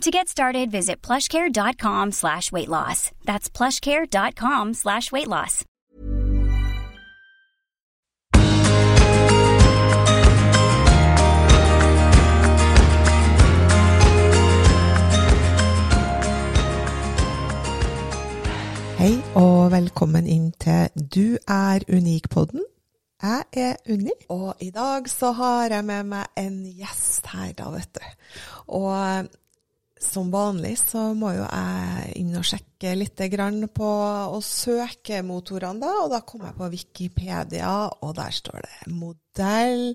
To get started, visit plushcare.com slash weight loss. That's plushcare.com slash weight loss. Hei og velkommen inn til Du er unik-podden. Jeg er Unni, og i dag så har jeg med meg en gjest her, da, vet du. Og som vanlig så må jo jeg inn og sjekke litt på å søke motorene, da. Og da kom jeg på Wikipedia, og der står det modell,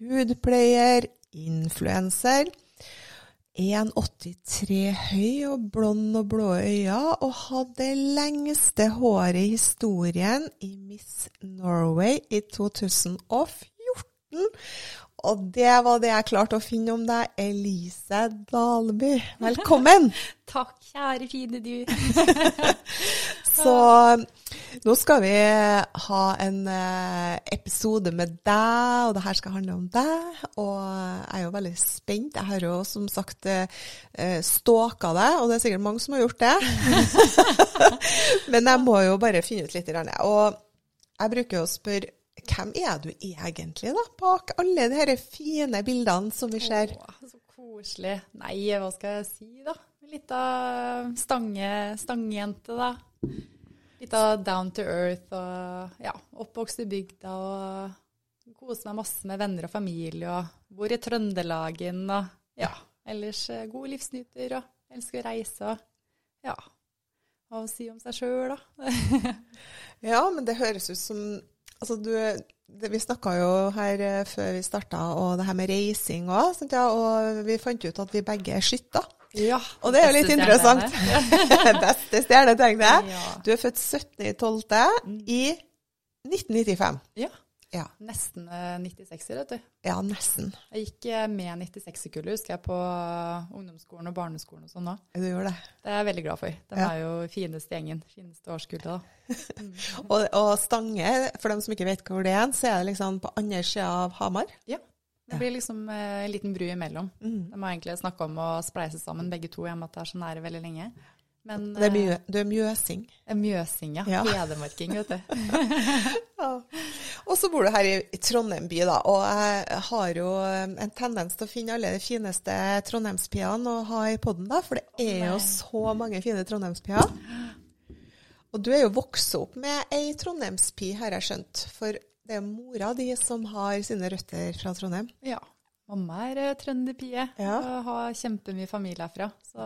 hudpleier, influenser. 1,83 høy og blond og blå øyne, og hadde lengste håret i historien i Miss Norway i 2014. Og det var det jeg klarte å finne om deg, Elise Dalby. Velkommen! Takk, kjære fine du. Så nå skal vi ha en eh, episode med deg, og det her skal handle om deg. Og jeg er jo veldig spent. Jeg har jo som sagt eh, stalka deg, og det er sikkert mange som har gjort det. Men jeg må jo bare finne ut litt. Og jeg bruker å spørre hvem er du egentlig, da, bak alle de her fine bildene som vi ser? Åh, så koselig. Nei, hva skal jeg si, da? Litt av stange, stangejente, da. Litt av down to earth og ja, oppvokst i bygda og koser meg masse med venner og familie og bor i Trøndelagen og ja, ellers eh, god livsnyter og elsker å reise og ja. Hva å si om seg sjøl, da? Ja, men det høres ut som Altså, du, det, vi snakka jo her eh, før vi starta, og det her med reising òg, ja, og vi fant ut at vi begge er skytter. Ja, Og det er jo litt interessant. Beste stjernetegnet. Ja. Du er født 17.12. i 1995. Ja. Ja. Nesten eh, 96-er, vet du. ja, nesten. Jeg gikk eh, med 96-kullet, husker jeg, på ungdomsskolen og barneskolen og sånn òg. Du gjorde det. Det er jeg veldig glad for. De Ja. er jo fineste gjengen. Fineste årskullet, da. Og, og Stange, for dem som ikke vet hvor det er, så er det liksom på andre sida av Hamar. Ja. Det blir liksom eh, en liten bru imellom. Mm. De har egentlig snakka om å spleise sammen begge to, i og med at det er så nære veldig lenge. Men Det er mjø, eh, du er mjøsing. Mjøsing, ja. Ja. Hedmarking, vet du. Ja. Og så bor du her i, Trondheim by, da. Og jeg har jo um, en tendens til å finne alle de fineste trondheimspiene å ha i poden, da. For det er jo så mange fine trondheimspier. Og du er jo vokst opp med ei trondheimspi, har jeg skjønt. For det er mora di som har sine røtter fra Trondheim. Ja. Mamma er uh, trønderpie Ja. og har kjempemye familie herfra. Så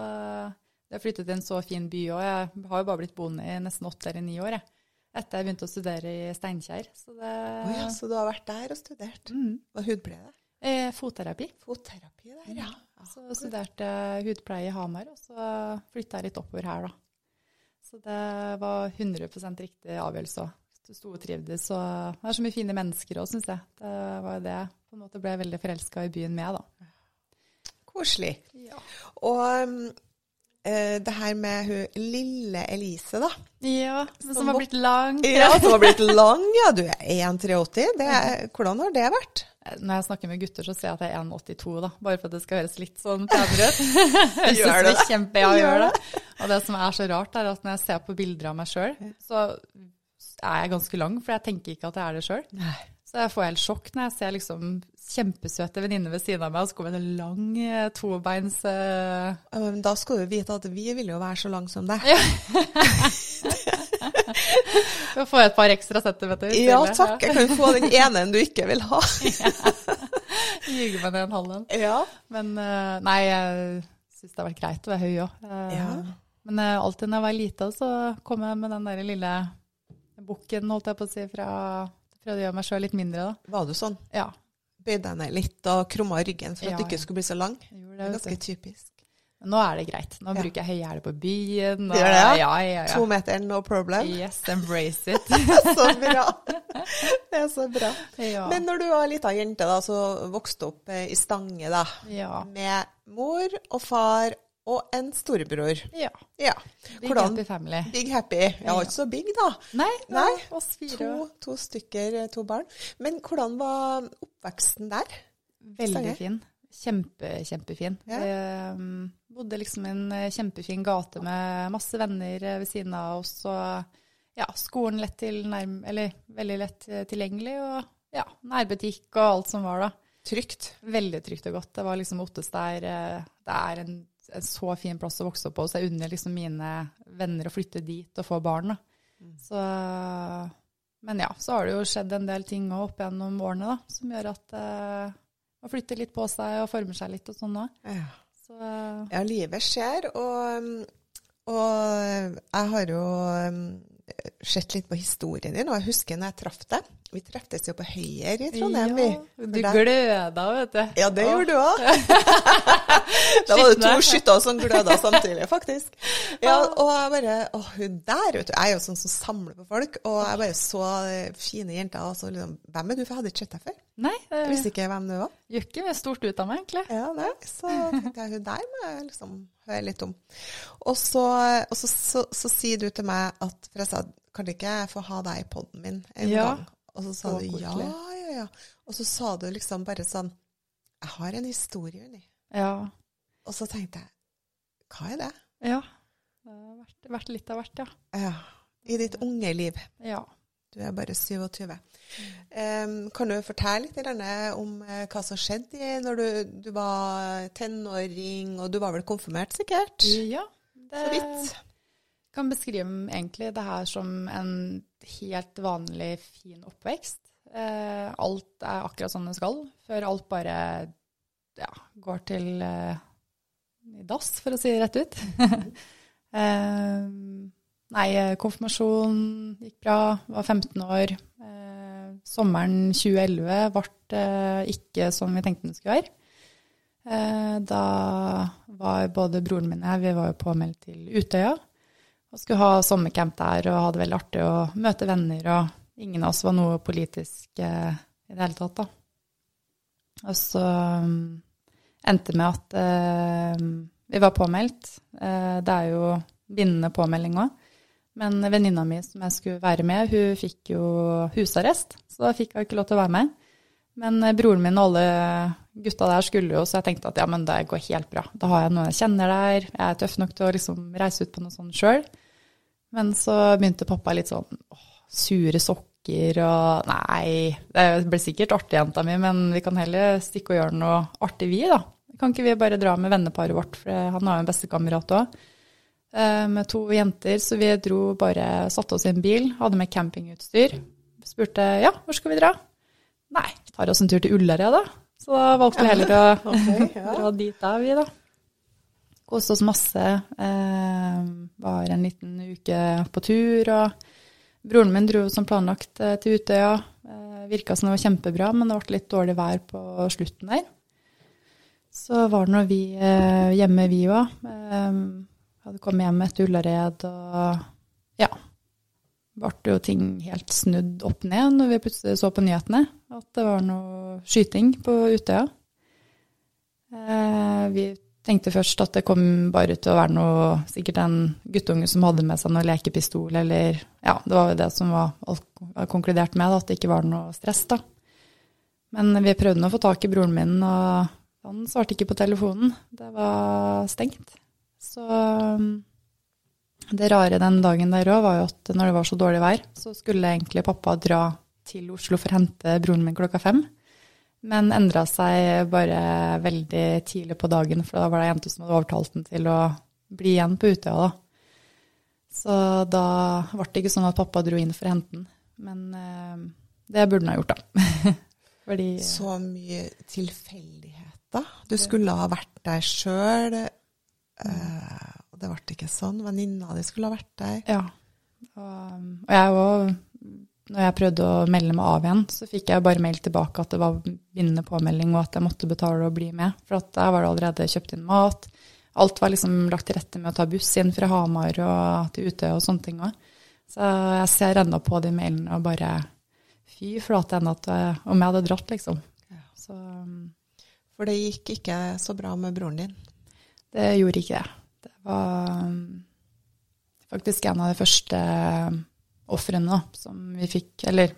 jeg har flyttet til en så fin by òg. Jeg har jo bare blitt boende i nesten åtte eller ni år, jeg. Etter jeg begynte å studere i Steinkjer. Så det oh ja, så du har vært der og studert. Mm. Hva hudpleie? Eh, fotterapi. Fotterapi der, ja. Så studerte hudpleie i Hamar, og så flytta jeg litt oppover her, da. Så det var 100% riktig avgjørelse òg. Stortrivdes, og det er så mye fine mennesker òg, syns jeg. Det var det jeg på en måte ble veldig forelska i byen med, da. Koselig. Ja. Og um, eh, det her med hun lille Elise, da. Ja, Som som har blitt lang. Ja, som har blitt lang. Ja, du er 1,83. Det er- Hvordan har det vært? Når jeg snakker med gutter, så ser jeg at jeg er 1,82, da. Bare for at det skal høres litt sånn penere ut. Jeg synes det er kjempe, ja, gjør det. Og det som er så rart, er at når jeg ser på bilder av meg sjøl, så er jeg ganske lang, for jeg tenker ikke at jeg er det sjøl. Så jeg får helt sjokk når jeg ser liksom kjempesøte venninne ved siden av meg, og så kom en lang eh, tobeins uh... Men da skal du vite at vi vil jo være så lang som deg. Da får et par ekstra centimeter. Ja takk, jeg kan få den ene du ikke vil ha. Ljuge meg ned en halv en. Ja. Men eh, nei, jeg syns det har vært greit å være høy òg. Ja. Men alltid når jeg var lita, så kom jeg med den der lille bukken, holdt jeg på å si, fra Prøvde å gjøre meg sjøl litt mindre, da. Var du sånn? Ja. Bøyde deg ned litt og krumma ryggen for at Ja, du ikke skulle bli så lang? Jeg Det det, er ganske typisk. Nå er det greit. Nå bruker jeg høyhæle på byen. Gjør det, ja? Ja, ja, To meter, no problem. Yes, embrace it. så bra. Det er så bra. Men når du var lita jente, da, så vokste opp eh, i Stange, da, Ja. med mor og far og en storebror. ja. Ja. Big Hvordan happy family. Big happy. Jeg var ikke så big, da. Nei, Nei, oss fire. To, to stykker, eh, to barn. Men hvordan var oppveksten der? Veldig Stanger. fin. Kjempe, kjempefin. Ja. Vi um, bodde liksom i en eh, kjempefin gate med masse venner eh, ved siden av oss. Og ja, skolen lett til nærm eller veldig lett eh, tilgjengelig. Og ja, nærbutikk og alt som var da. Trygt. Veldig trygt og godt. Det var liksom Ottestad eh, Det er en, en så fin plass å vokse opp på, så jeg unner liksom mine venner å flytte dit og få barn. da. Så, men ja, så har det jo skjedd en del ting opp gjennom årene da, som gjør at uh, man flytter litt på seg og former seg litt og sånn òg. Ja. Så eh, Ja, livet skjer, og, og jeg har jo sett litt på historien din, og jeg husker når jeg traff deg. Vi treftes jo på Høyer i Trondheim. vi. ja, du der- gløda, vet du. Ja, det gjorde du òg. da var det to skytter som gløda samtidig, faktisk. Ja, og jeg bare Å, hun der, vet du. Jeg er jo sånn som samler på folk. Og jeg bare så eh, fine jenter. Og så liksom Hvem er du? For jeg hadde ikke sett deg før. Nei, Jeg det visste ikke hvem du var. gjør ikke stort ut av meg, egentlig. Ja, nei. Så tenkte jeg hun der må jeg liksom høre litt om. Og så, og så, så, så sier du til meg at For jeg sa kan ikke jeg få ha deg i poden min en Ja. gang? Og så sa du ja, ja, ja. Og så sa du liksom bare sånn Jeg har en historie, Unni. Ja. Og så tenkte jeg Hva er det? Ja. Det har vært, vært litt av hvert, ja. Ja. I ditt unge liv. Ja. Du er bare 27. Um, kan du fortelle litt om eh, hva som skjedde når du, du var tenåring, og du var vel konfirmert, sikkert? Ja, det Så vidt. kan beskrive egentlig det her som en helt vanlig fin oppvekst. Uh, alt er akkurat sånn det skal, før alt bare ja, går til uh, i dass, for å si det rett ut. eh, nei, konfirmasjon gikk bra, var 15 år. Eh, sommeren 2011 ble eh, ikke som vi tenkte den skulle være. Eh, da var både broren min og jeg, vi var jo påmeldt til Utøya. Og skulle ha sommercamp der og hadde veldig artig å møte venner. Og ingen av oss var noe politisk eh, i det hele tatt, da. Og så um, endte det med at eh, vi var påmeldt. Eh, det er jo bindende påmelding òg. Men venninna mi som jeg skulle være med, hun fikk jo husarrest, så da fikk hun ikke lov til å være med. Men eh, broren min og alle gutta der skulle jo, så jeg tenkte at ja, men det går helt bra. Da har jeg noen jeg kjenner der, jeg er tøff nok til å liksom reise ut på noe sånt sjøl. Men så begynte pappa litt sånn åh, sure sokker og Nei, det ble sikkert artig, jenta mi, men vi kan heller stikke og gjøre noe artig, vi, da. Kan ikke vi bare dra med venneparet vårt, for han har jo en bestekamerat òg med to jenter, så vi dro bare, satte oss i en bil, hadde med campingutstyr. Spurte ja, hvor skal vi dra? Nei, vi tar oss en tur til Ullared, da. Så da valgte vi heller å okay, ja. dra dit da, vi, da. Koste oss masse. Eh, var en liten uke på tur, og broren min dro som planlagt eh, til Utøya. Eh, Virka som det var kjempebra, men det ble litt dårlig vær på slutten der. Så var det nå vi eh, hjemme, vi òg. Eh, hadde kommet hjem etter Ullared, og ja. Ble jo ting helt snudd opp ned når vi plutselig så på nyhetene at det var noe skyting på Utøya. Eh, vi tenkte først at det kom bare til å være noe, sikkert en guttunge som hadde med seg noe lekepistol, eller ja, det var jo det som var var konkludert med, da, at det ikke var noe stress, da. Men vi prøvde nå å få tak i broren min, og han svarte ikke på telefonen. Det var stengt. Så um, det rare den dagen der òg var jo at når det var så dårlig vær, så skulle egentlig pappa dra til Oslo for å hente broren min klokka fem. Men endra seg bare veldig tidlig på dagen, for da var det ei jente som hadde overtalt den til å bli igjen på Utøya, da. Så da ble det ikke sånn at pappa dro inn for å hente den. Men eh, det burde han ha gjort, da. Fordi Så mye tilfeldigheter. Du skulle ha vært der sjøl, og det ble ikke sånn. Venninna di skulle ha vært der. Ja. Og, og jeg òg, når jeg prøvde å melde meg av igjen, så fikk jeg bare mail tilbake at det var bindende påmelding, og at jeg måtte betale og bli med. For at der var det allerede kjøpt inn mat. alt var liksom lagt til rette med å ta buss inn fra Hamar og til Utøya og sånne ting òg. Så jeg ser ennå på de mailene og bare Fy flate ennå at eh, om jeg hadde dratt, liksom. Så For det gikk ikke så bra med broren din? Det gjorde ikke det. Det var um, faktisk en av de første ofrene som vi fikk, eller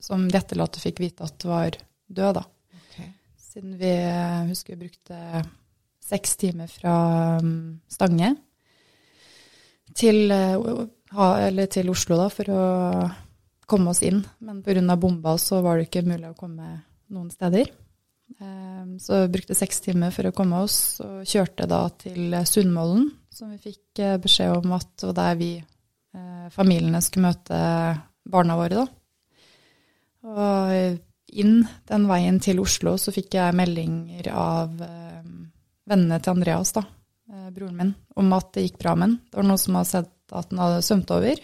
som de etterlatte fikk vite at var død, da. Okay. Siden vi eh, husker vi brukte seks timer fra um, Stange til, eller til Oslo da, for å komme oss inn. Men pga. bomba så var det ikke mulig å komme noen steder. Eh, Så vi brukte seks timer for å komme oss, og kjørte da til Sundvolden, som vi fikk eh, beskjed om at var der vi, eh, familiene, skulle møte barna våre, da. Og inn den veien til Oslo så fikk jeg meldinger av eh, vennene til Andreas, da, eh, broren min, om at det gikk bra med han. Det var noen som hadde sett at han hadde svømt over.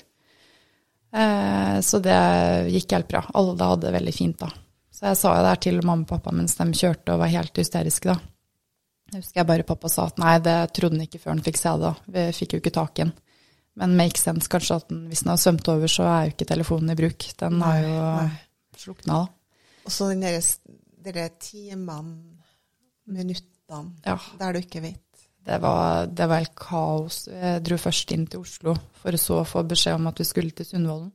Eh, så det gikk helt bra. Alle hadde det veldig fint da. Så jeg sa jo det her til mamma og pappa mens de kjørte og var helt hysteriske da. Jeg husker jeg bare pappa sa at nei, det trodde han ikke før han fikk se det da. Vi fikk jo ikke tak i den. Men make sense kanskje at den, hvis den har svømt over, så er jo ikke telefonen i bruk. Den har jo slukna da. Og så den derre timene, minuttene, Ja. der du ikke vet. Det var, det var helt kaos. Jeg dro først inn til Oslo, for så å få beskjed om at vi skulle til Sundvolden.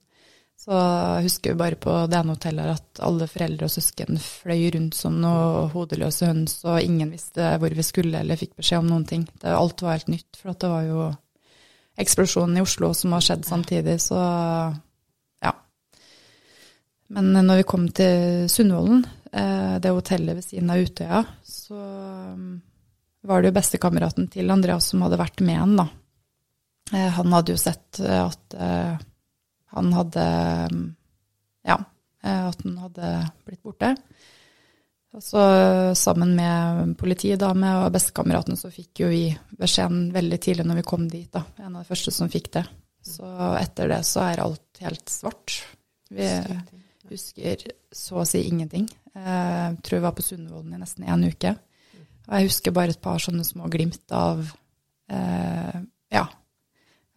Så jeg husker jo bare på det ene hotellet at alle foreldre og søsken fløy rundt som noen hodeløse høns, og ingen visste hvor vi skulle eller fikk beskjed om noen ting. Det, alt var helt nytt, for det var jo eksplosjonen i Oslo som har skjedd samtidig, så ja. Men når vi kom til Sundvolden, eh, det hotellet ved siden av Utøya, så mm, var det jo bestekameraten til Andreas som hadde vært med han, da. Eh, Han hadde jo sett eh, at han hadde Ja, eh, at han hadde blitt borte. Og så sammen med politidame og bestekameraten så fikk jo vi beskjeden veldig tidlig når vi kom dit, da. En av de første som fikk det. Så etter det så er alt helt svart. Vi husker så å si ingenting. Eh, Jeg tror jeg var på Sundvolden i nesten en uke. Og jeg husker bare et par sånne små glimt av eh, ja,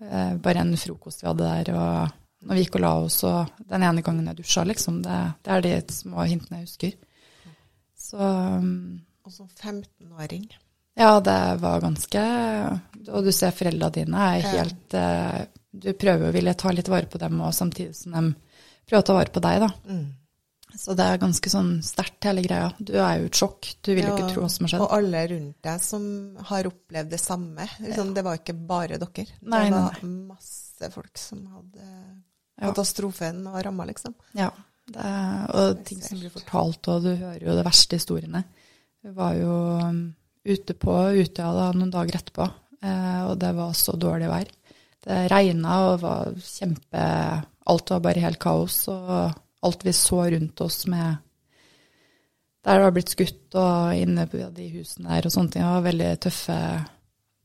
eh, bare en frokost vi hadde der, og når vi gikk og la oss, og den ene gangen jeg dusja, liksom. Det, det er de små hintene jeg husker. Så um, Og som 15-åring. ja, det var ganske Og du ser foreldra dine er Ja. helt eh, Du prøver å ville ta litt vare på dem, og samtidig som de prøver å ta vare på deg, da. Mm. Så det er ganske sånn sterkt, hele greia. Du er jo i et sjokk. Du vil jo Ja, ikke tro hva som har skjedd. Og alle rundt deg som har opplevd det samme. Liksom, Det var ikke bare dere. Nei, det nei, var masse folk som hadde Ja. Katastrofen og ramma, liksom. Ja, det og ting som blir fortalt, og du hører jo de verste historiene. Vi var jo um, ute på Utøya da, noen dager etterpå, eh, og det var så dårlig vær. Det regna og var kjempe Alt var bare helt kaos, og alt vi så rundt oss med Der det var blitt skutt, og inne på de husene der og sånne ting, det var veldig tøffe,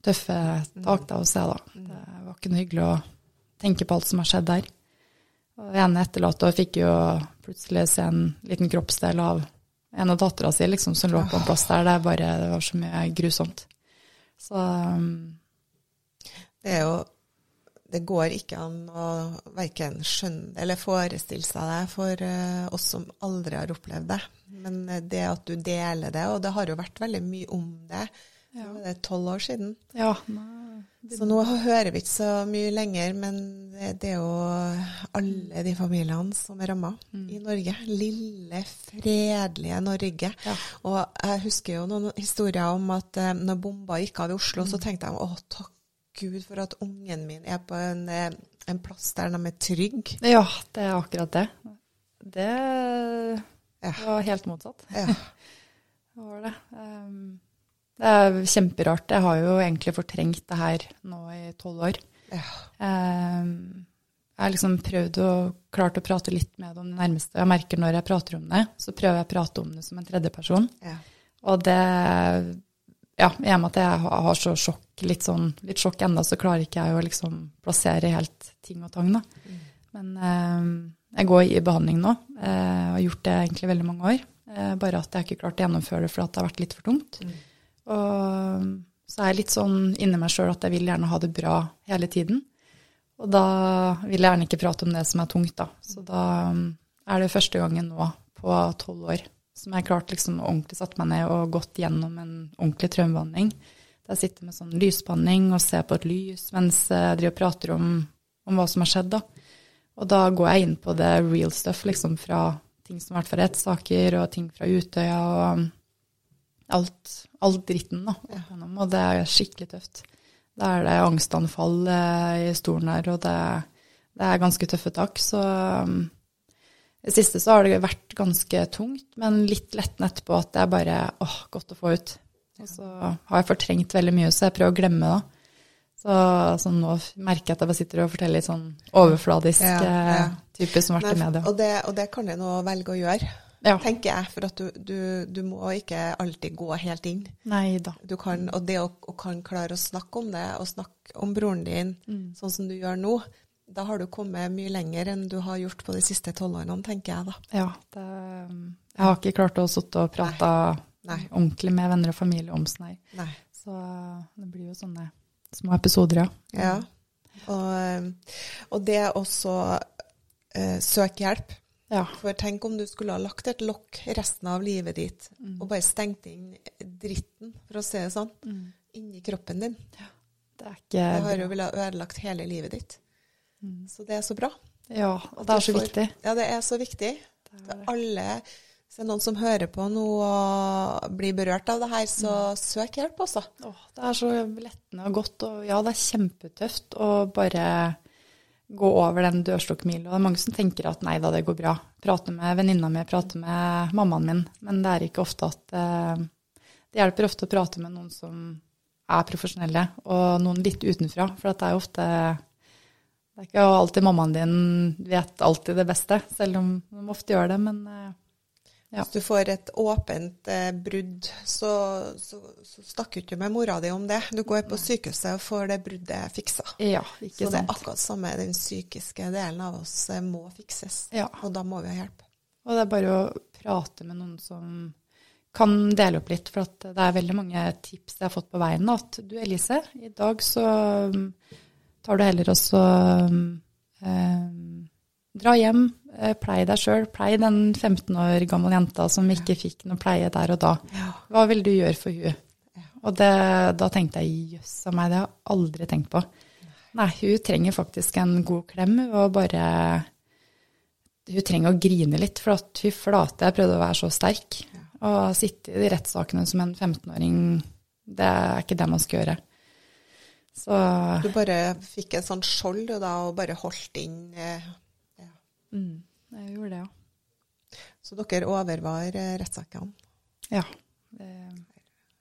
tøffe tak da å se, da. Det var ikke noe hyggelig å tenke på alt som har skjedd der. Og ene etterlatte fikk jo plutselig se en liten kroppsdel av en av dattera si liksom, som lå på en plass der. Det, bare, det var så mye grusomt. Så um, Det er jo Det går ikke an å verken skjønne eller forestille seg det for uh, oss som aldri har opplevd det. Men eh, det at du deler det, og det har jo vært veldig mye om det. Ja. Det er tolv år siden. ja, nei, Så nå hører vi ikke så mye lenger, men det, er jo alle de familiene som er ramma i Norge. Lille, fredelige Norge. Ja. Og jeg husker jo noen historier om at eh, når bomba gikk av i Oslo, så tenkte jeg å takk Gud for at ungen min er på en, eh, en plass der de er trygge. ja, det er akkurat det. Det var helt motsatt. Ja. Det var det. Um, det er kjemperart. Jeg har jo egentlig fortrengt det her nå i tolv år. Ja. Um, jeg har liksom prøvd å klart å prate litt med det om det nærmeste. Jeg merker når jeg prater om det, så prøver jeg å prate om det som en tredjeperson. Ja. Og det Ja, i og med at jeg har så sjokk, litt sånn litt sjokk ennå, så klarer ikke jeg å liksom plassere helt ting og tang, da. Men eh, jeg går i behandling nå, eh, og har gjort det egentlig veldig mange år. Eh, bare at jeg ikke klart å gjennomføre det fordi det har vært litt for tungt. Og så er jeg litt sånn inni meg sjøl at jeg vil gjerne ha det bra hele tiden. Og da vil jeg gjerne ikke prate om det som er tungt, da. Så da um, er det første gangen nå på tolv år som jeg har klart liksom ordentlig satt meg ned og gått gjennom en ordentlig traumebehandling. Der jeg sitter med sånn lysbehandling og ser på et lys mens jeg driver og prater om, om hva som har skjedd, da. Og da går jeg inn på det real stuff, liksom fra ting som har vært fra rettssaker, og ting fra Utøya og alt, all dritten, da. Og det er skikkelig tøft. Da er det angstanfall eh, i stolen her, og det, det, er ganske tøffe tak. Så um, det siste så har det vært ganske tungt, men litt lettende etterpå at det er bare åh, godt å få ut. Og så har jeg fortrengt veldig mye, så jeg prøver å glemme det. Så, så, nå merker jeg at jeg bare sitter og forteller litt sånn overfladisk ja, ja. Eh, type som har vært i media. Og det, og det kan jeg nå velge å gjøre, ja. tenker jeg. For at du, du, du, må ikke alltid gå helt inn. Nei da. Du kan, og det å, å kan klare å snakke om det, og snakke om broren din mm. sånn som du gjør nå, da har du kommet mye lenger enn du har gjort på de siste tolv årene, tenker jeg da. Ja, det, jeg har ikke klart å sitte og prate ordentlig med venner og familie om sånn her. Så det blir jo sånne Små episoder, ja. ja. Og, og det også eh, søk hjelp. Ja. For tenk om du skulle ha lagt et lokk resten av livet ditt mm. og bare stengt inn dritten, for å si det sånn, mm. inni kroppen din. Ja. Det, det har jo villet ødelagt hele livet ditt. Mm. Så det er så bra. Ja, og det er så viktig. Ja, det er så viktig. Det er det. Alle hvis det er noen som hører på nå og blir berørt av det her, så mm. søk hjelp, også. Åh, det er så lettende og godt. Og ja, det er kjempetøft å bare gå over den dørstokkmila. Det er mange som tenker at nei da, det går bra. Prate med venninna mi, prate med mammaen min. Men det er ikke ofte at eh, Det hjelper ofte å prate med noen som er profesjonelle, og noen litt utenfra. For det er jo ofte Det er ikke alltid mammaen din vet alltid det beste, selv om de ofte gjør det. men... Eh, ja. Hvis du får et åpent eh, brudd, så, så, så snakker du ikke med mora di om det. Du går på sykehuset og får det bruddet fiksa. Ja, ikke så det er akkurat samme, den psykiske delen av oss eh, må fikses. Ja. Og da må vi ha hjelp. Og det er bare å prate med noen som kan dele opp litt, for det er veldig mange tips jeg har fått på veien. At du Elise, i dag så mm, tar du heller også um, Dra hjem, plei deg sjøl. Plei den 15 år gamle jenta som ikke fikk noe pleie der og da. Hva vil du gjøre for hun? Og det, da tenkte jeg jøss a meg, det har jeg aldri tenkt på. Nei, hun trenger faktisk en god klem og bare Hun trenger å grine litt, for at fy flate, jeg prøvde å være så sterk. Å sitte i de rettssakene som en 15-åring, det er ikke det man skal gjøre. Så Du bare fikk et sånt skjold da, og bare holdt inn eh. Mm. Jeg gjorde det, ja. Så dere overvar eh, rettssakene? Ja. Det,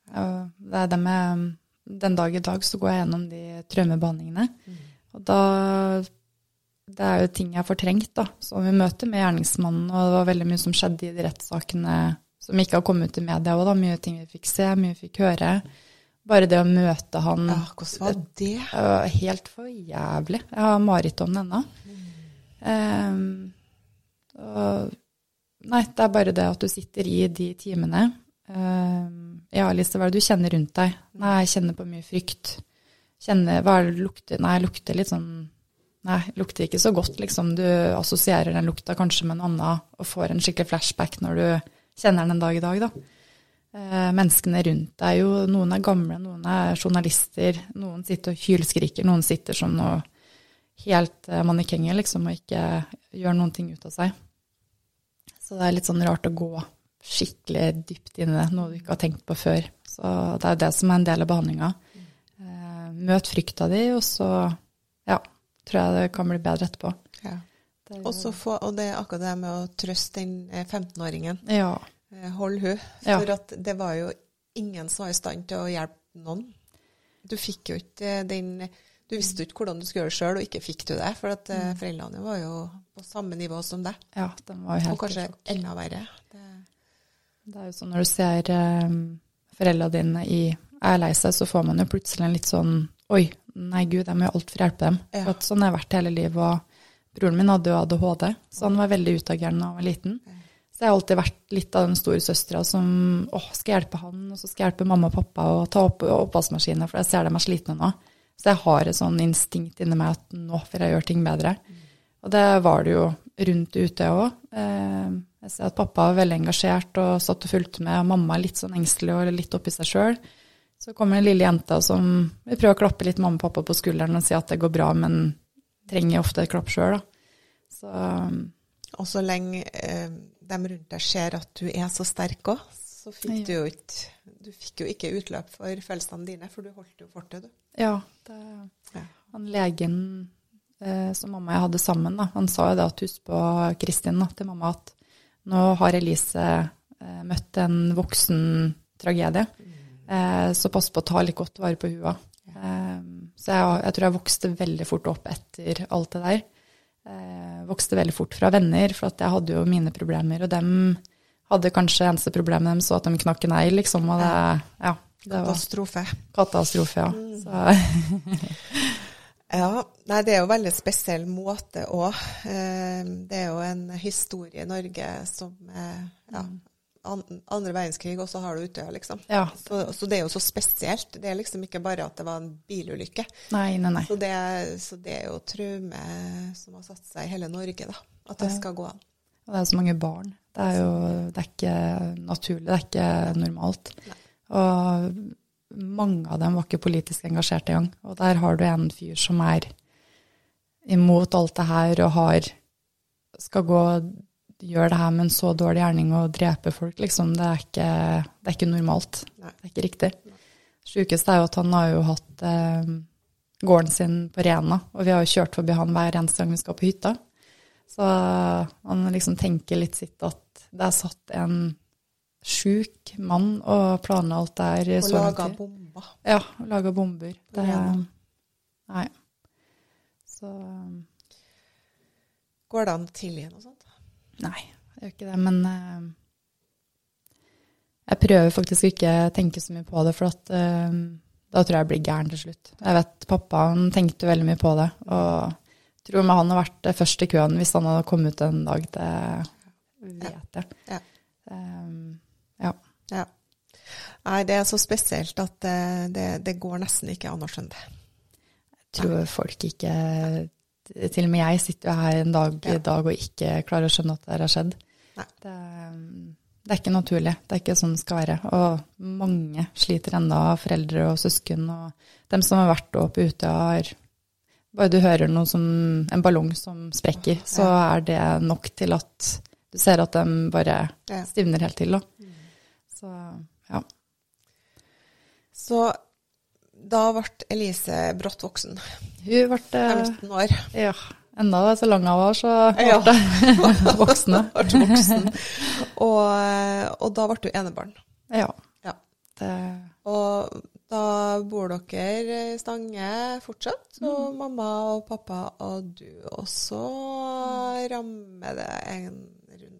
det er det med Den dag i dag så går jeg gjennom de traumebehandlingene. Mm. Og da Det er jo ting jeg har fortrengt, da. Som vi møter med gjerningsmannen, og det var veldig mye som skjedde i de rettssakene som ikke har kommet ut i media òg, da. Mye ting vi fikk se, mye vi fikk høre. Bare det å møte han ja, Hvordan var det? Helt for jævlig. Jeg har mareritt om det ennå. Um, og, nei, det er bare det at du sitter i de timene. Um, ja, Lise, hva er det du kjenner rundt deg? Nei, jeg kjenner på mye frykt. Kjenner, hva er det lukter? Nei, lukter litt sånn Nei, lukter ikke så godt, liksom. Du assosierer den lukta kanskje med en annen og får en skikkelig flashback når du kjenner den en dag i dag, da. Uh, menneskene rundt deg jo, noen er gamle, noen er journalister, noen sitter og hylskriker, noen sitter som noe helt uh, mannekenger, liksom, og ikke gjør noen ting ut av seg. Så det er litt sånn rart å gå skikkelig dypt inn i det, noe du ikke har tenkt på før. Så det er jo det som er en del av behandlinga. Eh, møt frykta di, og så ja, tror jeg det kan bli bedre etterpå. Ja. Det jo... få, og det er akkurat det med å trøste den 15-åringen. Eh, ja. Eh, hold hun. For ja. det var jo ingen som var i stand til å hjelpe noen. Du fikk jo ikke den du visste ikke hvordan du skulle gjøre det sjøl, og ikke fikk du det. For at mm. foreldrene var jo på samme nivå som deg. Ja, de var jo helt Og kanskje enda verre. Det... det, er jo sånn når du ser um, foreldrene dine i er lei seg, så får man jo plutselig en litt sånn Oi, nei gud, jeg må jo alt for å hjelpe dem. Ja. For at sånn har jeg vært hele livet. Og broren min hadde jo ADHD, så han var veldig utagerende da han var liten. Så jeg har alltid vært litt av den store søstera som å, skal hjelpe han, og så skal jeg hjelpe mamma og pappa å ta opp oppvaskmaskinen, for jeg ser dem er slitne nå. Så jeg har et sånn instinkt inni meg at nå får jeg gjøre ting bedre. Og det var det jo rundt ute òg. Eh, jeg ser at pappa var veldig engasjert og satt og fulgte med, og mamma er litt sånn engstelig og litt oppi seg sjøl. Så kommer den lille jenta som vil prøve å klappe litt mamma og pappa på skulderen og si at det går bra, men trenger ofte et klapp sjøl, da. Så Og så lenge eh, de rundt deg ser at du er så sterk òg, så fikk du jo ikke Du fikk jo ikke utløp for følelsene dine, for du holdt jo fortet, du. Ja. Det, Ja. han legen eh, som mamma og jeg hadde sammen, da, han sa jo det at husk på Kristin da, til mamma at nå har Elise eh, møtt en voksen tragedie, eh, så pass på å ta litt godt vare på hua. Eh, så jeg, jeg tror jeg vokste veldig fort opp etter alt det der. Eh, vokste veldig fort fra venner, for jeg hadde jo mine problemer, og dem hadde kanskje eneste problemet dem så at de knakk en negl, liksom, og det, ja, det var Katastrofe. katastrofe, ja. Så, Ja, nei, det er jo en veldig spesiell måte òg. Det er jo en historie i Norge som eh, ja, andre verdenskrig, og så har du Utøya, liksom. ja. Så, så det er jo så spesielt. Det er liksom ikke bare at det var en bilulykke. Nei, nei, nei. Så det, så det er jo traume som har satt seg i hele Norge, da. At det skal gå an. Og det er så mange barn. Det er jo det er ikke naturlig, det er ikke normalt. Og mange av dem var ikke politisk engasjert engang. Og der har du en fyr som er imot alt det her og har skal gå og gjøre det her med en så dårlig gjerning og drepe folk, liksom. Det er ikke, det er ikke normalt. Nei. Det er ikke riktig. Sjukeste er jo at han har jo hatt eh, gården sin på Rena, og vi har jo kjørt forbi han hver eneste gang vi skal på hytta. Så han liksom tenker litt sitt at det er satt en sjuk mann og planla alt der Og laga bomber. Ja, laga bomber. Det, nei. Så Går det an å tilgi noe sånt? Nei, det gjør ikke det. Men uh, jeg prøver faktisk ikke å tenke så mye på det, for at, uh, da tror jeg jeg blir gæren til slutt. Jeg vet pappa han tenkte veldig mye på det, og tror meg han har vært først i køen hvis han hadde kommet ut en dag. Det vet det. Ja. Um, ja. Ja. Nei, det er så spesielt at det, det, det går nesten ikke an å skjønne det. Jeg tror folk ikke Til og med jeg sitter jo her en dag i Ja. dag og ikke klarer å skjønne at det har skjedd. Det, det er ikke naturlig. Det er ikke sånn det skal være. Og mange sliter ennå, foreldre og søsken. Og dem som har vært oppe ute, har Bare du hører noe som en ballong som sprekker, så er det nok til at du ser at de bare stivner helt til. Da. Så ja. Så da ble Elise brått voksen. Hun ble eh, 15 år. Ja, enda så lang hun var, så ble. Ble voksen. Og, og da ble du enebarn. Ja. Ja. Det, Og da bor dere i Stange fortsatt, og mamma og pappa og du. Og så rammer det en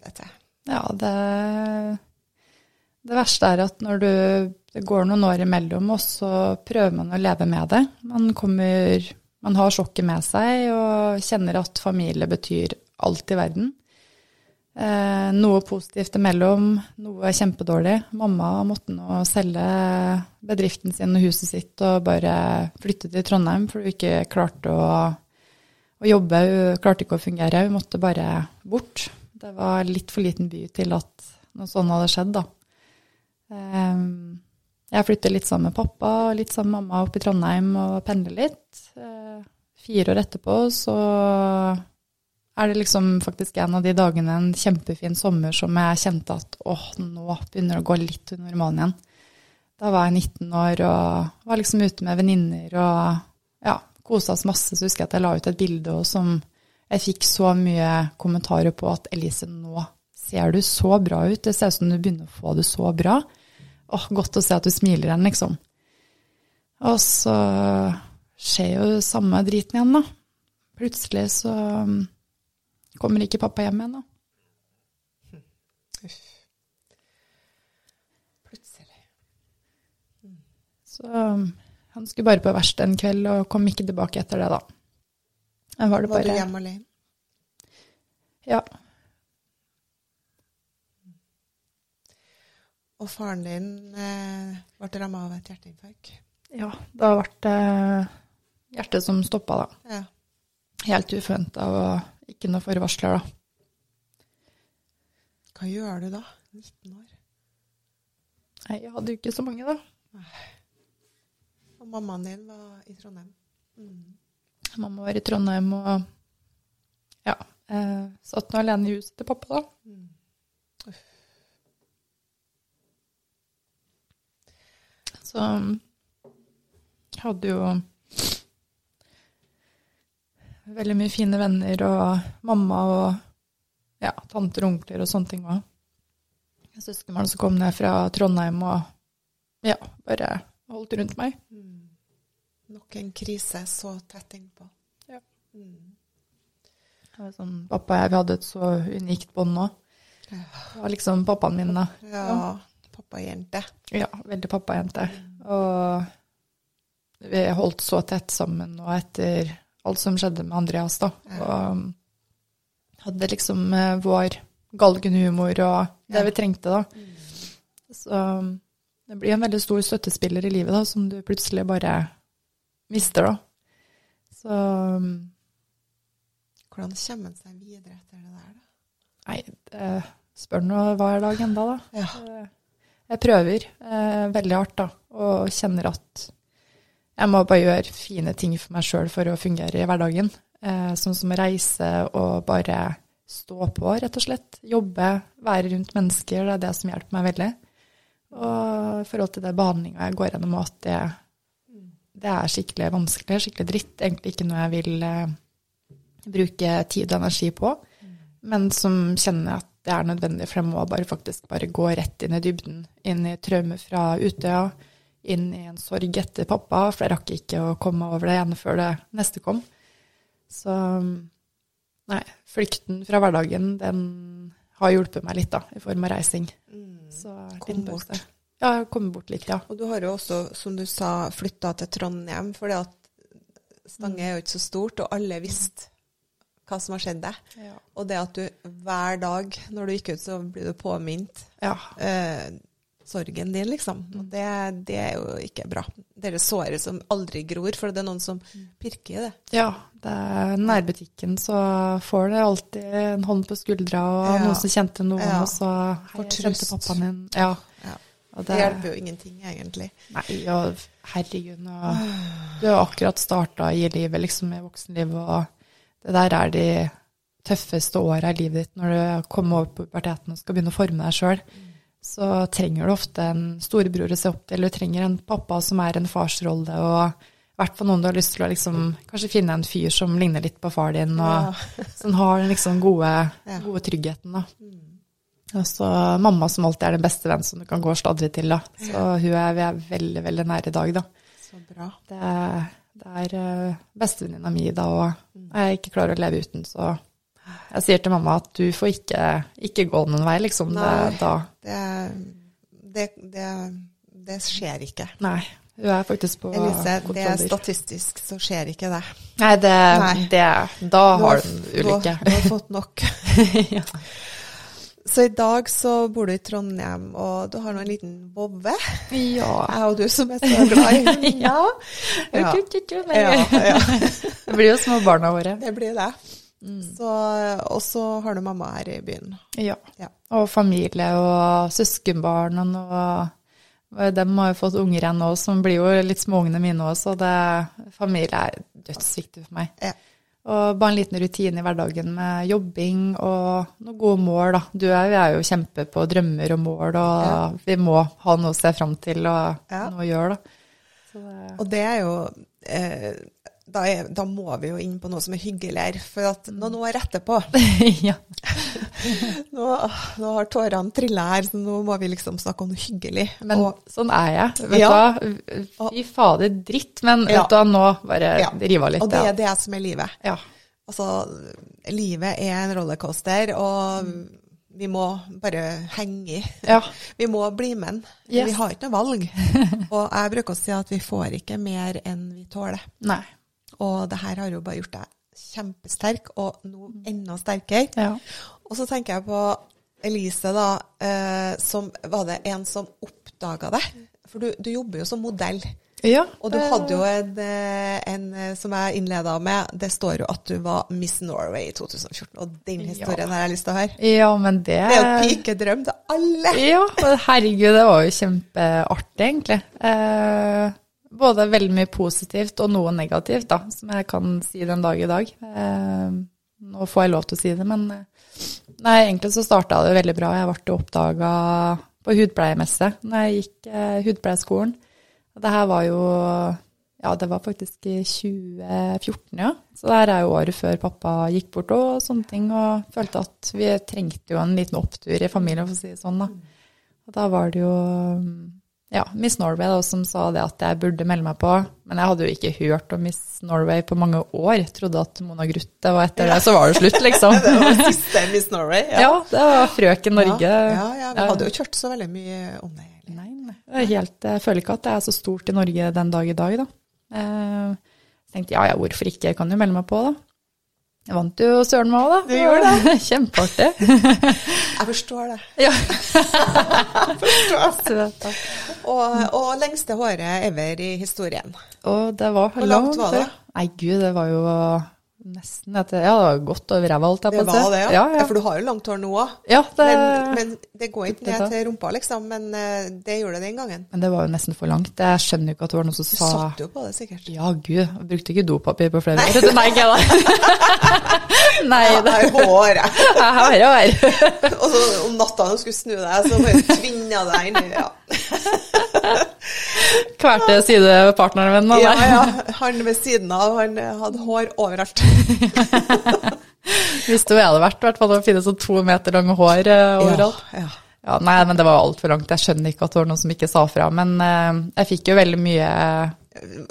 til. ja, det Det verste er at når du Det går noen år imellom, oss, så prøver man å leve med det. Man kommer Man har sjokket med seg og kjenner at familie betyr alt i verden. Eh, noe positivt imellom, noe kjempedårlig. Mamma måtte nå selge bedriften sin og huset sitt og bare flytte til Trondheim, for hun ikke klarte å, å jobbe. Hun klarte ikke å fungere. Hun måtte bare bort. Det var litt for liten by til at noe sånt hadde skjedd, da. Eh, jeg flytter litt sammen med pappa og litt sammen med mamma opp i Trondheim og pendler litt. Eh, fire år etterpå så er det liksom faktisk en av de dagene en kjempefin sommer som jeg kjente at åh, nå begynner det å gå litt til normalen igjen. Da var jeg 19 år og var liksom ute med venninner og ja, kosa oss masse. Så husker jeg at jeg la ut et bilde som jeg fikk så mye kommentarer på at Elise, nå ser du så bra ut. Det ser ut som du begynner å få det så bra. Åh, godt å se at du smiler igjen, liksom. Og så skjer jo samme driten igjen, da. Plutselig så um, kommer ikke pappa hjem igjen, da. Uff. Plutselig. Så um, han skulle bare på verksted en kveld og kom ikke tilbake etter det, da. Var det Var du bare hjemme alene? Ja. Og faren din eh, ble ramma av et hjerteinfarkt. Ja, det ble eh, hjertet som stoppa, da. Ja. Helt uforventa og ikke noe forvarsler, da. Hva gjør du da? 19 år. Nei, jeg hadde jo ikke så mange, da. Og mammaen din var i Trondheim. Mm. Mamma var i Trondheim og ja, eh, satt nå alene i huset til pappa, da. Så hadde jo veldig mye fine venner og mamma og ja, tanter og onkler og sånne ting òg. Søskenbarn som kom ned fra Trondheim og ja, bare holdt rundt meg. Mm. Nok en krise så tett innpå. Ja. Mm. Det var sånn, pappa og jeg vi hadde et så unikt bånd nå. Det var liksom pappaen min, da. Ja, pappajente. Ja, veldig pappajente. Og vi holdt så tett sammen nå etter alt som skjedde med Andreas, da. Ja. Og hadde liksom eh, vår galgenhumor og det Ja. vi trengte, da. Så um, det blir en veldig stor støttespiller i livet, da, som du plutselig bare mister, da. Så um, Hvordan kommer en seg videre etter det der, da? nei, det spør nå hver dag enda, da. Ja. Eh, Jeg prøver eh, veldig hardt, da, og kjenner at jeg må bare gjøre fine ting for meg sjøl for å fungere i hverdagen. Eh, sånn som å reise og bare stå på, rett og slett. Jobbe, være rundt mennesker. Det er det som hjelper meg veldig. Og i forhold til det behandlinga jeg går gjennom, at det, det er skikkelig vanskelig, skikkelig dritt. Egentlig ikke noe jeg vil eh, bruke tid og energi på, men som kjenner at det er nødvendig, for jeg må bare faktisk bare gå rett inn i dybden. Inn i traume fra Utøya, inn i en sorg etter pappa, for jeg rakk ikke å komme over det ene før det neste kom. Så nei, flykten fra hverdagen, den har hjulpet meg litt, da, i form av reising. Så Kom liten bort. jeg har kommet bort litt, ja. Og du har jo også, som du sa, flytta til Trondheim, fordi at Stange er jo ikke så stort, og alle visste hva som har skjedd deg. Ja. Og det at du hver dag når du gikk ut, så blir du påminnet ja. eh, sorgen din, liksom. Og det, det er jo ikke bra. Det er det såret som aldri gror, for det er noen som pirker i det. Ja, det er nærbutikken, så får det alltid en hånd på skuldra, og Ja. noen som kjente noen, Ja. og så Hei, jeg kjente pappaen din. Ja. Ja. Og Det hjelper jo ingenting, egentlig. Nei, og herregud, nå Du har akkurat starta i livet, liksom, i voksenlivet, og det der er de tøffeste åra i livet ditt når du kommer over puberteten og skal begynne å forme deg sjøl. Så trenger du ofte en storebror å se opp til, du trenger en pappa som er en farsrolle, og i hvert fall noen du har lyst til å liksom kanskje finne en fyr som ligner litt på far din, og som har den liksom gode, gode tryggheten, da. Og så mamma som alltid er den beste venn som du kan gå og sladre til, da. Så hun er vi er veldig, veldig nær i dag, da. Så bra. Det, er- det er uh, bestevenninna mi, da, og jeg ikke klarer å leve uten, så jeg sier til mamma at du får ikke, ikke gå noen vei, liksom. Nei. Det, da, Det, det, det, det skjer ikke. nei. Hun er faktisk på Elise, det er statistisk, så skjer ikke det. Nei, det, Nei. det Da har har- du en ulykke. du har fått nok. ja. Så i dag så bor du i Trondheim, og du har nå en liten vovve. ja. Jeg og du som er så glad i hunder. Ja. Ja. Ja. Ja. Det blir jo småbarna våre. Det blir det. Mm. Så, og så har du mamma her i byen. Ja. Ja. Og familie og søskenbarn og noe De har jo fått unger igjen nå, som blir jo litt småungene mine òg, så det, familie er dødsviktig for meg. Ja. Og bare en liten rutine i hverdagen med jobbing og noen gode mål, da. Du og jeg er jo kjempe på drømmer og mål, og Ja. vi må ha noe å se fram til og Ja. noe å gjøre, da. Så det, Og det er jo eh, da, er, da må vi jo inn på noe som er hyggeligere, for at noen år etterpå ja. Nå, nå har tårene trilla her, så nå må vi liksom snakke om noe hyggelig. Men og, sånn er jeg. Vet Ja. hva? Fy fader, dritt. Men Ja. vet du hva, nå bare Ja. rive av litt. og det er det som er livet. Ja. Altså, livet er en rollercoaster, og vi må bare henge i. ja. Vi må bli med. Yes. Vi har ikke noe valg. Og jeg bruker å si at vi får ikke mer enn vi tåler. Nei. Og det her har jo bare gjort deg kjempesterk, og nå enda sterkere. Ja. Og så tenker jeg på Elise, da, eh, som Var det en som oppdaga det? For du, du jobber jo som modell. Ja. Og du hadde jo en, eh, en eh, som jeg innleda med, det står jo at du var Miss Norway i 2014. Og den historien har jeg lyst til å høre. Ja, men det Det er jo pikedrøm til alle. Ja, herregud, det var jo kjempeartig, egentlig. Eh, både veldig mye positivt og noe negativt, da, som jeg kan si den dag i dag. Eh, nå får jeg lov til å si det, men eh, Nei, egentlig så starta det veldig bra. Jeg ble oppdaga på hudpleiemesse når jeg gikk eh, hudpleieskolen. Og det her var jo Ja, det var faktisk i 2014, ja. Så det her er jo året før pappa gikk bort og sånne ting. Og følte at vi trengte jo en liten opptur i familien, for å si det sånn, da. Og da var det jo ja, Miss Norway da, som sa det at jeg burde melde meg på. Men jeg hadde jo ikke hørt om Miss Norway på mange år. Jeg trodde at Mona Grutte var etter det, så var det slutt, liksom. Det var siste Miss Norway. Ja, det var Frøken Norge. Ja, ja, ja, vi hadde jo ikke hørt så veldig mye om det. Nei, nei. Helt, jeg føler ikke at det er så stort i Norge den dag i dag, da. Eh, Jeg tenkte ja, ja, hvorfor ikke, jeg kan jo melde meg på, da. Jeg vant jo søren meg òg, da. Du gjorde det. Kjempeartig. Jeg forstår det. ja. forstår. Og, og lengste håret ever i historien. Og det var Hvor langt langt, var det? Nei, gud, det var jo nesten etter Ja, det var godt over ræva, holdt jeg Det på å si. var det, ja. Ja, ja. ja. For du har jo langt hår nå òg. ja det, Men, men det går ikke ned til rumpa, liksom. Men eh, det gjorde det den gangen. men det var jo nesten for langt. Jeg skjønner jo ikke at det var noen som sa Du sa satt jo på det, sikkert. Ja, gud, jeg brukte ikke dopapir på flere år. Nei, ikke da. Nei, det det er håret. Jeg har hår. Og så om natta når du skulle snu deg, så bare tvinna deg inn i ja. Kverte sidepartneren min. ja, Ja, ja. Han ved siden av, han hadde hår overalt. Visste jo jeg hadde vært, i hvert fall å finne sånn to meter lange hår eh, overalt. Ja, ja. Ja, nei, men det var altfor langt. Jeg skjønner ikke at det var noen som ikke sa fra. Men eh, jeg fikk jo veldig mye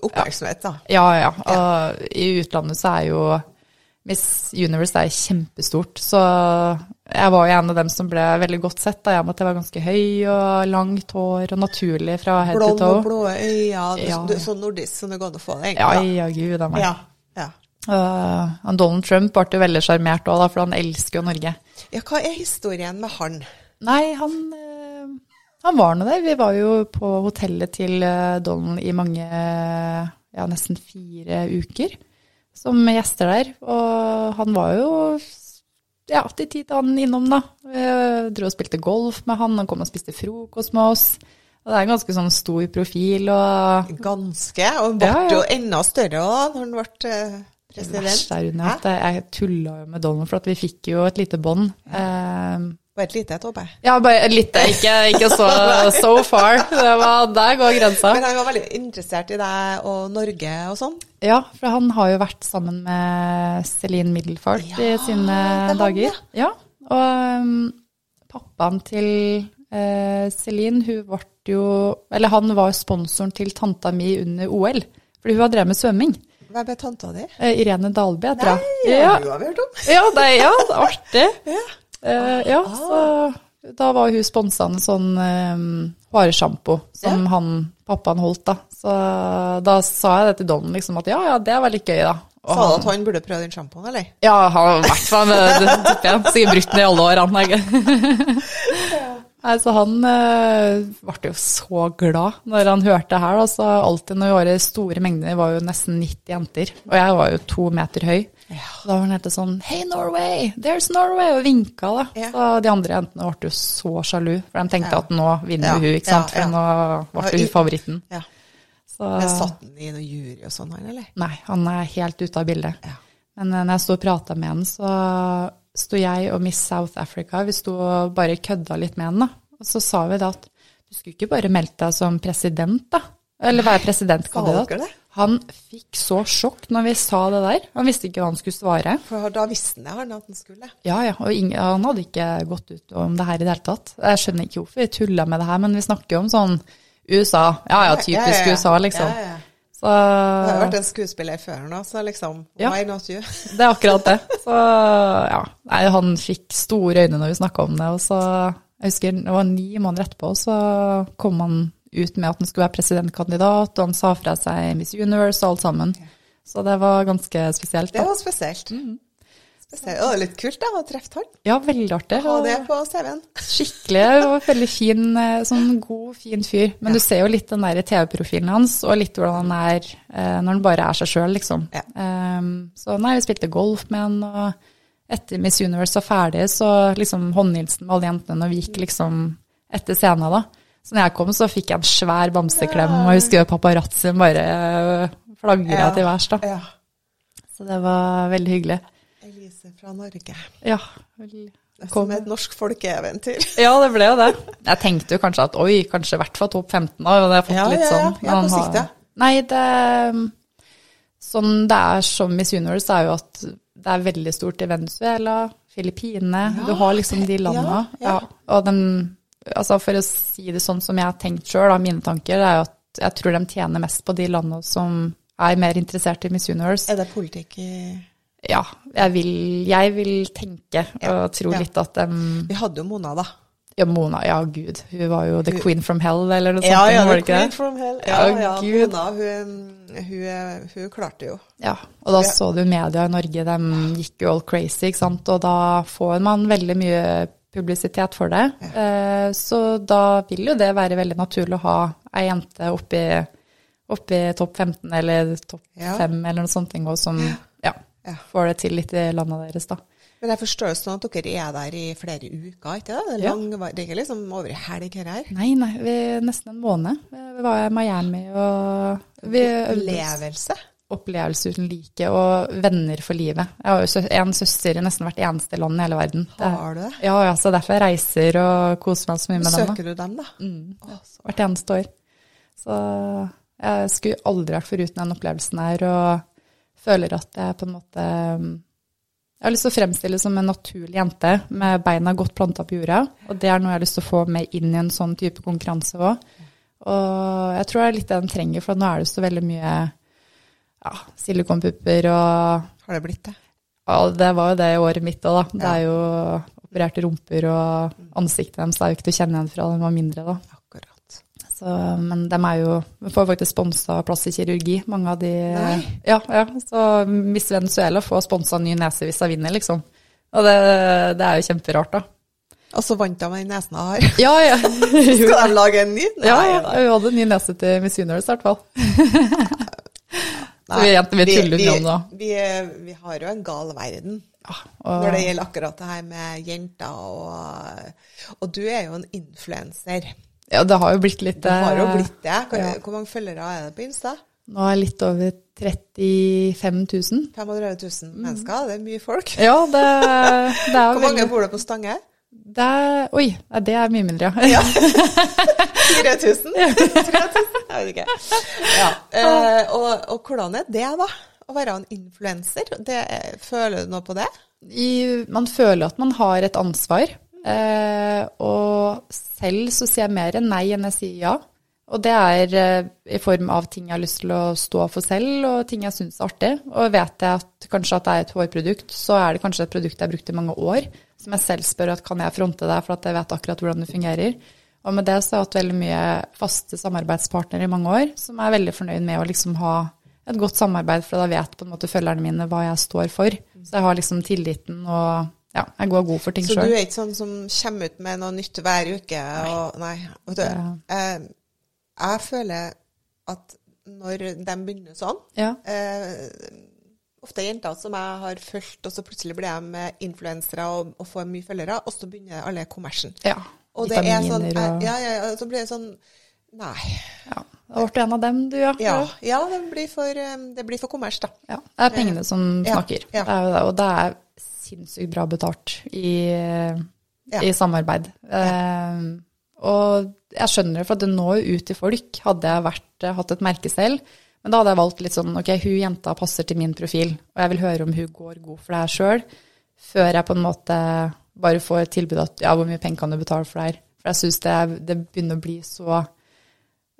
Oppmerksomhet, da. Ja, ja. Og i utlandet så er jo Miss Universe er kjempestort, så jeg var jo en av dem som ble veldig godt sett, da, jeg og med at jeg var ganske høy og langt hår og naturlig fra head Blond to og blå øyne, Ja. du, så nordisk som det går an å få det, Ja, egentlig. ja, gud a meg. Ja, ja. Uh, Donald Trump ble jo veldig sjarmert òg, for han elsker jo Norge. ja, hva er historien med han? Nei, han, eh, han var nå der. Vi var jo på hotellet til eh, Donald i mange, ja, nesten fire uker som gjester der. Og han var jo ja, tid til han innom, da. Vi dro og spilte golf med han, han kom og spiste frokost med oss. Og det er en ganske sånn stor profil og Ganske, og ble Ja, ja. jo enda større da når han ble president. Det president. verste er at jeg tulla jo med Donald, for at vi fikk jo et lite bånd. Eh, Bare et lite et, håper jeg. Ja, bare litt, ikke, ikke så so far. Det var, der går grensa. Men han var veldig interessert i deg og Norge og sånn. Ja, for han har jo vært sammen med Celine Middelfart i sine han, dager. Ja, og um, pappaen til uh, Celine, hun ble jo Eller han var sponsoren til tanta mi under OL, fordi hun har drevet med svømming. Hvem er tanta di? Eh, Irene Dalby heter hun. Ja, har vi hørt om. ja, det, ja, det er artig. Ja. Eh, ja, så da var hun sponsa en sånn eh, hårsjampo som Ja. han, pappaen holdt, da. Så da sa jeg det til Don, liksom, at ja, ja, det var litt gøy, da. Og Sa du at han burde prøve den sjampoen, eller? Ja, han i hvert fall. Sikkert brukt den i alle år, han. Ikke? Nei, så han eh, ble jo så glad når han hørte det her. Da. Så alltid når vi var i store mengder, var jo nesten 90 jenter, og jeg var jo to meter høy. Da var han helt sånn Hei, Norway! There's Norway! Og vinka, da. Ja. Så de andre jentene ble jo så sjalu, for de tenkte Ja. at nå vinner Ja, hun, ikke sant. ja, ja. For nå ble hun favoritten. Ja. Så, Men satt han i noe jury og sånn, han, eller? Nei, han er helt ute av bildet. Ja. Men eh, når jeg sto og prata med han, så sto jeg og Miss South Africa vi sto og bare kødda litt med han. da. Og så sa vi da at du skulle ikke bare meldt deg som president, da. Eller være presidentkandidat. Han fikk så sjokk når vi sa det der. Han visste ikke hva han skulle svare. For da visste han at han skulle. Ja, ja, og ingen, han hadde ikke gått ut om det her i det hele tatt. Jeg skjønner ikke hvorfor vi tulla med det her, men vi snakker jo om sånn USA. Ja ja, typisk Ja, ja. USA, liksom. Så det har vært en skuespiller før nå, så liksom, Ja. why not you? Det er akkurat det. Så ja, nei, han fikk store øyne når vi snakka om det. Og så, jeg husker det var ni måneder etterpå, så kom han ut med at han skulle være presidentkandidat, og han sa fra seg Miss Universe og alt sammen. Så det var ganske spesielt. Det var spesielt. Mm. Det var litt kult da, å treffe han. Ja, veldig artig. Ha det på CV-en. Skikkelig og veldig fin, eh, sånn god, fin fyr. Men du ser jo litt den der TV-profilen hans, og litt hvordan han er eh, når han bare er seg sjøl, liksom. Ja. Um, så nei, vi spilte golf med han, og etter Miss Universe var ferdig, så liksom håndhilsen med alle jentene når vi gikk liksom etter scenen, da. Så når jeg kom, så fikk jeg en svær bamseklem, og jeg husker paparazzoen bare eh, flagra Ja. til værs, da. Ja. Så det var veldig hyggelig. Elise fra Norge. Ja. Det Kom. som et norsk folkeeventyr. Ja, det ble jo det. Jeg tenkte jo kanskje at oi, kanskje i hvert fall topp 15 år, og det har fått Ja, litt ja, ja. sånn. Ja, på sikt, ja. Nei, det Sånn det er som Miss Universe, er jo at det er veldig stort i Venezuela, Filippinene Du har liksom de landa. ja, ja. Og den Altså for å si det sånn som jeg har tenkt sjøl, mine tanker, er jo at jeg tror de tjener mest på de landene som er mer interessert i Miss Universe. Er det politikk i Ja, jeg vil, jeg vil tenke og tro ja. litt at de Vi hadde jo Mona, da. Ja, Mona, ja gud. Hun var jo the Hun- queen from hell, eller noe sånt. Ja, ja, the queen det? from hell. Ja, Ja, ja, Gud. Mona, hun, hun, hun klarte jo. Ja, og da så du media i Norge, de gikk jo all crazy, ikke sant. Og da får man veldig mye publisitet for det. Ja. Så da vil jo det være veldig naturlig å ha ei jente oppi, oppi topp 15 eller topp Ja. 5 eller noe sånt, som ja, får det til litt i landet deres, da. Men jeg forstår jo sånn at dere er der i flere uker, ikke det? Det er, Ja. lang, det er ikke liksom over ei helg her. her. Nei, nei, vi, nesten en måned. Vi var i Miami og vi Opplevelse. Opplevelse uten like og venner for livet. Jeg har jo en søster i nesten hvert eneste land i hele verden. Har du det? Ja, ja, så derfor jeg reiser og koser meg så mye med dem. Søker du dem, da? Mm, hvert eneste år. Så jeg skulle aldri vært foruten den opplevelsen her, og føler at jeg på en måte Jeg har lyst til å fremstille som en naturlig jente med beina godt planta på jorda, og det er noe jeg har lyst til å få med inn i en sånn type konkurranse òg. Og jeg tror det er litt det den trenger, for nå er det så veldig mye ja, silikonpupper og Har det blitt det? ja, det var jo det i året mitt òg, da. Det Ja. er jo opererte rumper, og ansiktet deres er jo ikke til å kjenne igjen fra da de var mindre, da. Akkurat. Så, men de er jo får faktisk sponsa plass i kirurgi, mange av de Nei. Ja, ja. Så Miss Venezuela får sponsa ny nese hvis hun vinner, liksom. Og det, det er jo kjemperart, da. Og så vant hun med den nesen hun har. Ja, ja. Skal de lage en ny? ja, Nei, ja. Hun hadde ny nese til Miss Universe, i hvert fall. Så vi jenter, vi tuller vi, om det. Vi, vi har jo en gal verden Ja, og, når det gjelder akkurat det her med jenter og Og du er jo en influenser. ja, det har jo blitt litt Det har jo eh, blitt det. Hvor, ja. hvor mange følgere er det på Insta? Nå er jeg litt over 35 000. 35 000 mennesker, det er mye folk. Ja, det, det er Hvor mange veldig bor det på Stange? Det Oi, det er mye mindre, ja. 4000? 3000? Jeg vet ikke. Ja. Eh, og, og hvordan er det, da? Å være en influenser? Føler du noe på det? I, man føler at man har et ansvar. Eh, og selv så sier jeg mer nei enn jeg sier ja. Og det er eh, i form av ting jeg har lyst til å stå for selv, og ting jeg syns er artig. Og vet jeg at kanskje at det er et hårprodukt, så er det kanskje et produkt jeg har brukt i mange år, som jeg selv spør at kan jeg fronte deg, for at jeg vet akkurat hvordan det fungerer. Og med det så har jeg hatt veldig mye faste samarbeidspartnere i mange år, som er veldig fornøyd med å liksom ha et godt samarbeid, for da vet på en måte følgerne mine hva jeg står for. Så jeg har liksom tilliten og ja, jeg går god for ting Så du er ikke sånn som kommer ut med noe nytt hver uke? Og, nei. Vet du, eh, jeg føler at når de begynner sånn Ja. eh, Ofte jenter som jeg har fulgt, og så plutselig blir de influensere og, og får mye følgere, og så begynner alle kommersen. ja. Og det er sånn og ja, ja, så blir det sånn Nei. ja. Da ble du en av dem, du, ja. Ja, ja det, blir for, eh, det blir for kommers, da. Ja, det er pengene som snakker. ja. Det er og det er sinnssykt bra betalt i, i samarbeid. Eh, og jeg skjønner det, for det når jo ut til folk. Hadde jeg vært, hatt et merke selv, men da hadde jeg valgt litt sånn ok, hun jenta passer til min profil, og jeg vil høre om hun går god for det her sjøl, før jeg på en måte bare får et tilbud at ja, hvor mye penger kan du betale for det her? For jeg syns det, det begynner å bli så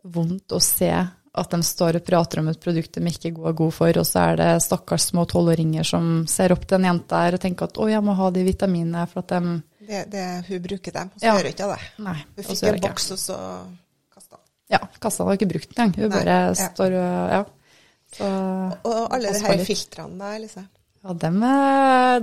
vondt å se at de står og prater om et produkt de ikke går god for, og så er det stakkars små tolvåringer som ser opp til en jente her og tenker at å, jeg må ha de vitaminene for at de Det, det, hun bruker dem, og så Ja. gjør hun ikke det. Nei. Hun fikk en boks, og så. Ja, kassa har ikke brukt den engang. Hun Nei, bare ja. står og Ja. Så Og alle de her filtrene da, Elise. Ja, dem,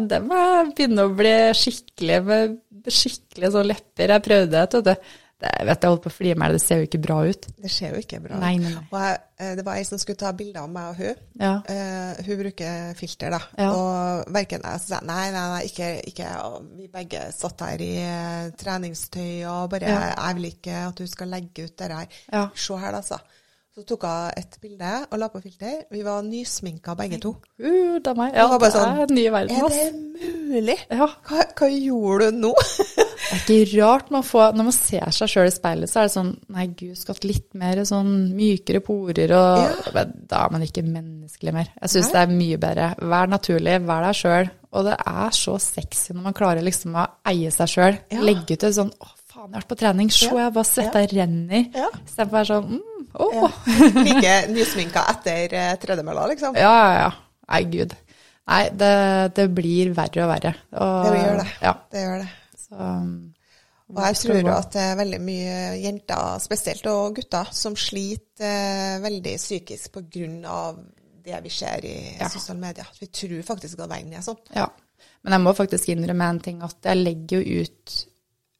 dem er- begynner å bli skikkelig med skikkelig sånn lepper. Jeg prøvde det, vet du. Jeg vet jeg holdt på å flire meg, det ser jo ikke bra ut. Det ser jo ikke bra ut. Nei, nei, nei. Og jeg, eh, det var ei som skulle ta bilder av meg og hun. Ja. Uh, hun bruker filter, da. Ja. Og verken jeg så sa nei, nei, nei, ikke, ikke. Vi begge satt her i uh, treningstøy og bare Ja. Jeg vil ikke at du skal legge ut det her. Ja. Se her, altså. Så tok hun et bilde og la på filter. Vi var nysminka begge to. Uh, det er meg. Ja, Det sånn, er en ny verden, Er det mulig? Ja. Hva, hva gjorde du nå? Det er ikke rart man får Når man ser seg sjøl i speilet, så er det sånn Nei, gud, skulle hatt litt mer sånn mykere porer og ja. Da er man ikke menneskelig mer. Jeg syns det er mye bedre. Vær naturlig, vær deg sjøl. Og det er så sexy når man klarer liksom å eie seg sjøl. Ja. Legge ut det sånn Å, faen, jeg har vært på trening. Se, Ja. jeg bare svetta renner. Ja. Istedenfor å være sånn mm, oh. Ja. Like nysminka etter uh, tredemølla, liksom. Ja, ja, ja. Nei, gud. Nei, det, det blir verre og verre. Og, Det gjør det. Ja. Det gjør det. Så, um, Og jeg tror at det er veldig mye jenter, spesielt og gutter, som sliter eh, veldig psykisk pga. det vi ser i Ja. sosiale medier. Vi tror faktisk at verden er sånn. Ja. Men jeg må faktisk innrømme en ting, at jeg legger jo ut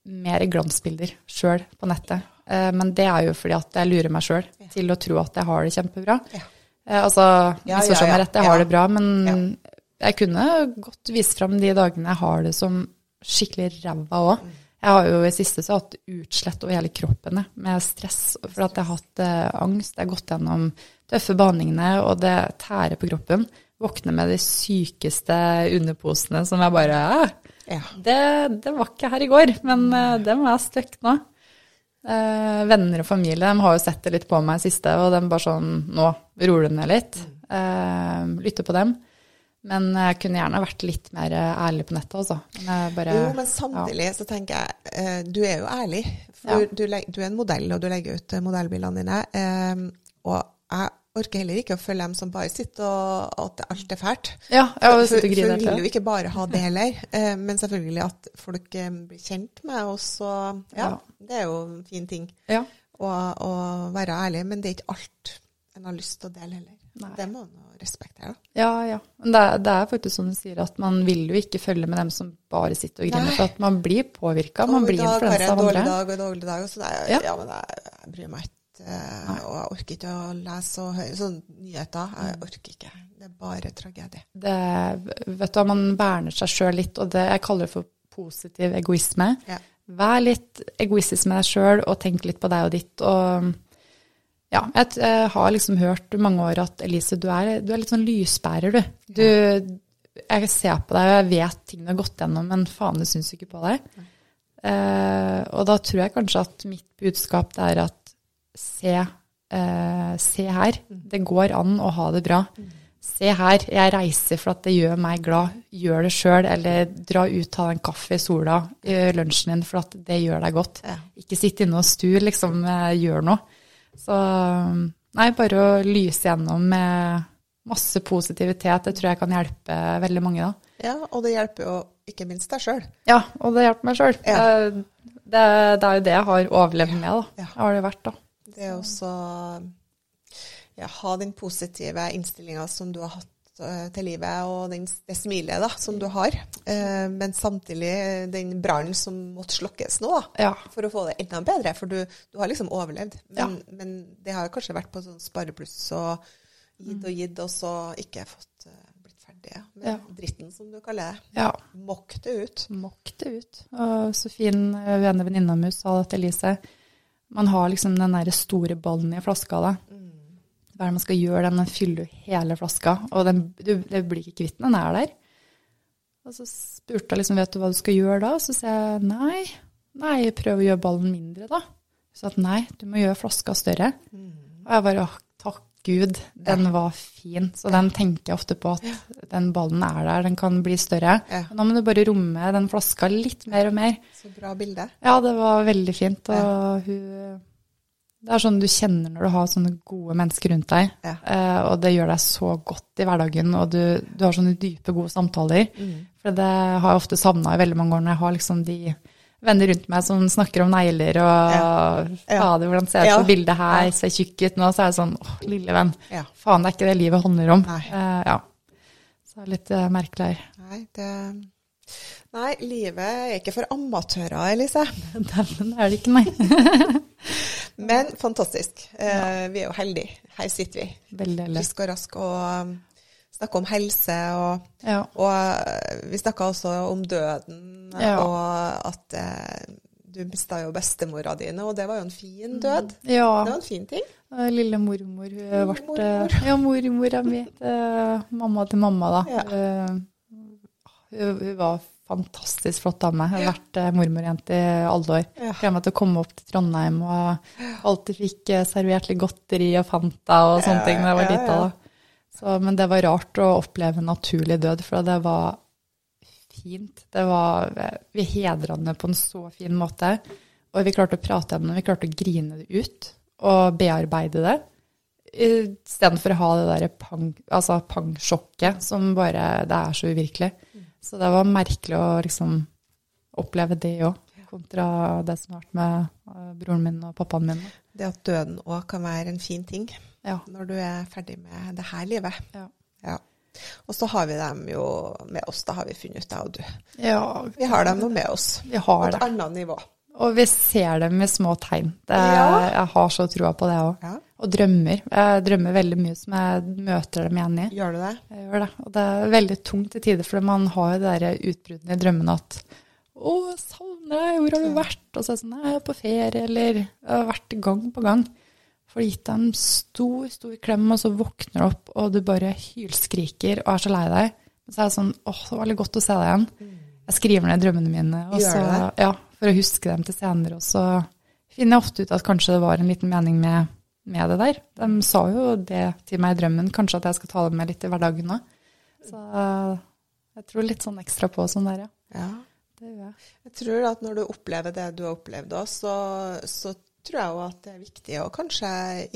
mer glansbilder sjøl på nettet. Eh, Men det er jo fordi at jeg lurer meg sjøl til å tro at jeg har det kjempebra. Ja. Eh, Altså, Ja, misforstå ja, ja. meg rett, jeg Ja. har det bra, men jeg kunne godt vise fram de dagene jeg har det som skikkelig ræva òg. Jeg har jo i siste så hatt utslett over hele kroppen med stress, for at jeg har hatt eh, angst. Jeg har gått gjennom tøffe behandlingene, og det tærer på kroppen. Våkner med de sykeste underposene som jeg bare «Æ, Ja. det, det var ikke her i går, men eh, det må jeg støkke nå. Eh, venner og familie de har jo sett det litt på meg i siste, og de bare sånn Nå roer du ned litt. Eh, lytter på dem. Men jeg kunne gjerne vært litt mer eh, ærlig på nettet, altså. Jo, men samtidig så tenker jeg eh, Du er jo ærlig. For Ja. du, du er en modell, og du legger ut eh, modellbildene dine. Eh, og jeg orker heller ikke å følge dem som bare sitter og at alt er fælt. Ja, jeg for, for vi vil jo ikke bare ha det heller, eh, men selvfølgelig at folk eh, blir kjent med oss. Og, ja, Ja. Det er jo en fin ting Ja. å, å være ærlig, men det er ikke alt en har lyst til å dele heller. Nei. Det må man respektere. Ja, ja. Men det, det er faktisk som du sier, at man vil jo ikke følge med dem som bare sitter og griner. Nei. For at man blir påvirka. Man blir influensa en av dårlig andre. dag og dårlig dag, så det er, Ja. ja. men jeg, jeg bryr meg ikke. eh, Og jeg orker ikke å lese og høre sånne nyheter. Mm. Jeg orker ikke. Det er bare tragedie. det, vet du hva, man verner seg sjøl litt, og det jeg kaller det for positiv egoisme. Ja. Vær litt egoistisk med deg sjøl, og tenk litt på deg og ditt. Og ja, jeg, har liksom hørt mange år at Elise, du er, du er litt sånn lysbærer, du. du. Jeg ser på deg, og jeg vet ting du har gått gjennom, men faen, det syns ikke på deg. Eh, og da tror jeg kanskje at mitt budskap er at se, eh, se her. Det går an å ha det bra. Se her, jeg reiser for at det gjør meg glad. Gjør det sjøl, eller dra ut, ta en kaffe i sola i lunsjen din for at det gjør deg godt. Ikke sitt inne og stu, liksom, eh, gjør noe. Så nei, bare å lyse gjennom med masse positivitet, det tror jeg kan hjelpe veldig mange, da. Ja, og det hjelper jo ikke minst deg sjøl. Ja, og det hjelper meg sjøl. Ja. Det, det er jo det jeg har overlevd med, da. Ja. Har det vært, da. Det er også ja, ha den positive innstillinga som du har hatt til livet, og den, det smilet da, som du har. Eh, men samtidig den brannen som måtte slokkes nå, da, Ja. for å få det enda bedre. For du, du har liksom overlevd. Men, Ja. men det har kanskje vært på sånn sparepluss og gitt og gitt, og så ikke fått uh, blitt ferdig med Ja. dritten, som du kaller det. ja. Mokk det ut. Mokk det ut. Og så fin eh, vene venninna mi sa det til Elise. Man har liksom den der store ballen i flaska. da. Hva er det man skal gjøre? Den fyller jo hele flaska, og den, du, du blir ikke kvitt den. Den er der. Og så spurte jeg liksom, vet du hva du skal gjøre da? Så sa jeg nei. Nei, prøv å gjøre ballen mindre, da. Så at nei, du må gjøre flaska større. Og jeg bare åh, takk Gud, den var fin. Så den tenker jeg ofte på at den ballen er der, den kan bli større. Men da må du bare romme den flaska litt mer og mer. Så bra bilde. Ja, det var veldig fint. Og hun Det er sånn du kjenner når du har sånne gode mennesker rundt deg. Ja. Eh, og det gjør deg så godt i hverdagen, og du, du har sånne dype, gode samtaler. For det har jeg ofte savna i veldig mange år når jeg har liksom de venner rundt meg som snakker om negler og Ja. Fader, hvordan ser jeg Ja. på bildet her? Ser tjukk ut nå? Så er det sånn åh, lille venn. Ja. Faen, det er ikke det livet handler om. Eh, ja. Så det er litt uh, merkelig her. Nei, det Nei, livet er ikke for amatører, Elise. det er det ikke, nei. Men fantastisk. Eh, vi er jo heldige. Her sitter vi. Veldig heldig. Frisk og rask og um, snakker om helse. Og, Ja. og eh, vi snakka også om døden, Ja. og at eh, du mista jo bestemora dine, og det var jo en fin død. ja. Det var en fin ting. Lille mormor hun ble Mormor. Ja, mormora mi. Mamma til mamma, da. Ja. Hun, hun var fantastisk flott dame. Hun har vært eh, mormorjente i alle år. Gleder meg til å komme opp til Trondheim og alltid fikk eh, servert litt godteri og Fanta og sånne ting da jeg var lita. Så, men det var rart å oppleve en naturlig død, for det var fint. Det var, vi hedra henne på en så fin måte. Og vi klarte å prate henne, vi klarte å grine det ut og bearbeide det. Istedenfor å ha det der pangsjokket altså pangsjokket som bare Det er så uvirkelig. Så det var merkelig å liksom oppleve det òg, kontra det som har vært med eh, broren min og pappaen min. Det at døden òg kan være en fin ting Ja. når du er ferdig med det her livet. Ja. Ja. Og så har vi dem jo med oss, da har vi funnet ut, jeg og du. ja Vi har dem jo med oss. vi På et det. annet nivå. Og vi ser dem i små tegn. Det, Ja. Jeg har så trua på det òg. Ja. Og drømmer. Jeg drømmer veldig mye som jeg møter dem igjen i. Gjør du det? Jeg gjør det. Og det er veldig tungt til tider, for man har jo det utbruddene i drømmene at å, jeg savner deg, hvor har du vært? Og så er det sånn, jeg er på ferie, eller jeg har vært gang på gang. Får gitt deg en stor, stor klem, og så våkner du opp, og du bare hylskriker og er så lei deg. Så er det sånn, åh, det var veldig godt å se deg igjen. Jeg skriver ned drømmene mine, og så, ja, for å huske dem til senere. Og så finner jeg ofte ut at kanskje det var en liten mening med, med det der. De sa jo det til meg i drømmen, kanskje at jeg skal ta det med litt i hverdagen òg. Så jeg tror litt sånn ekstra på sånn der, ja. Ja. Det gjør jeg. Jeg tror at når du opplever det du har opplevd òg, så, så tror jeg jo at det er viktig å kanskje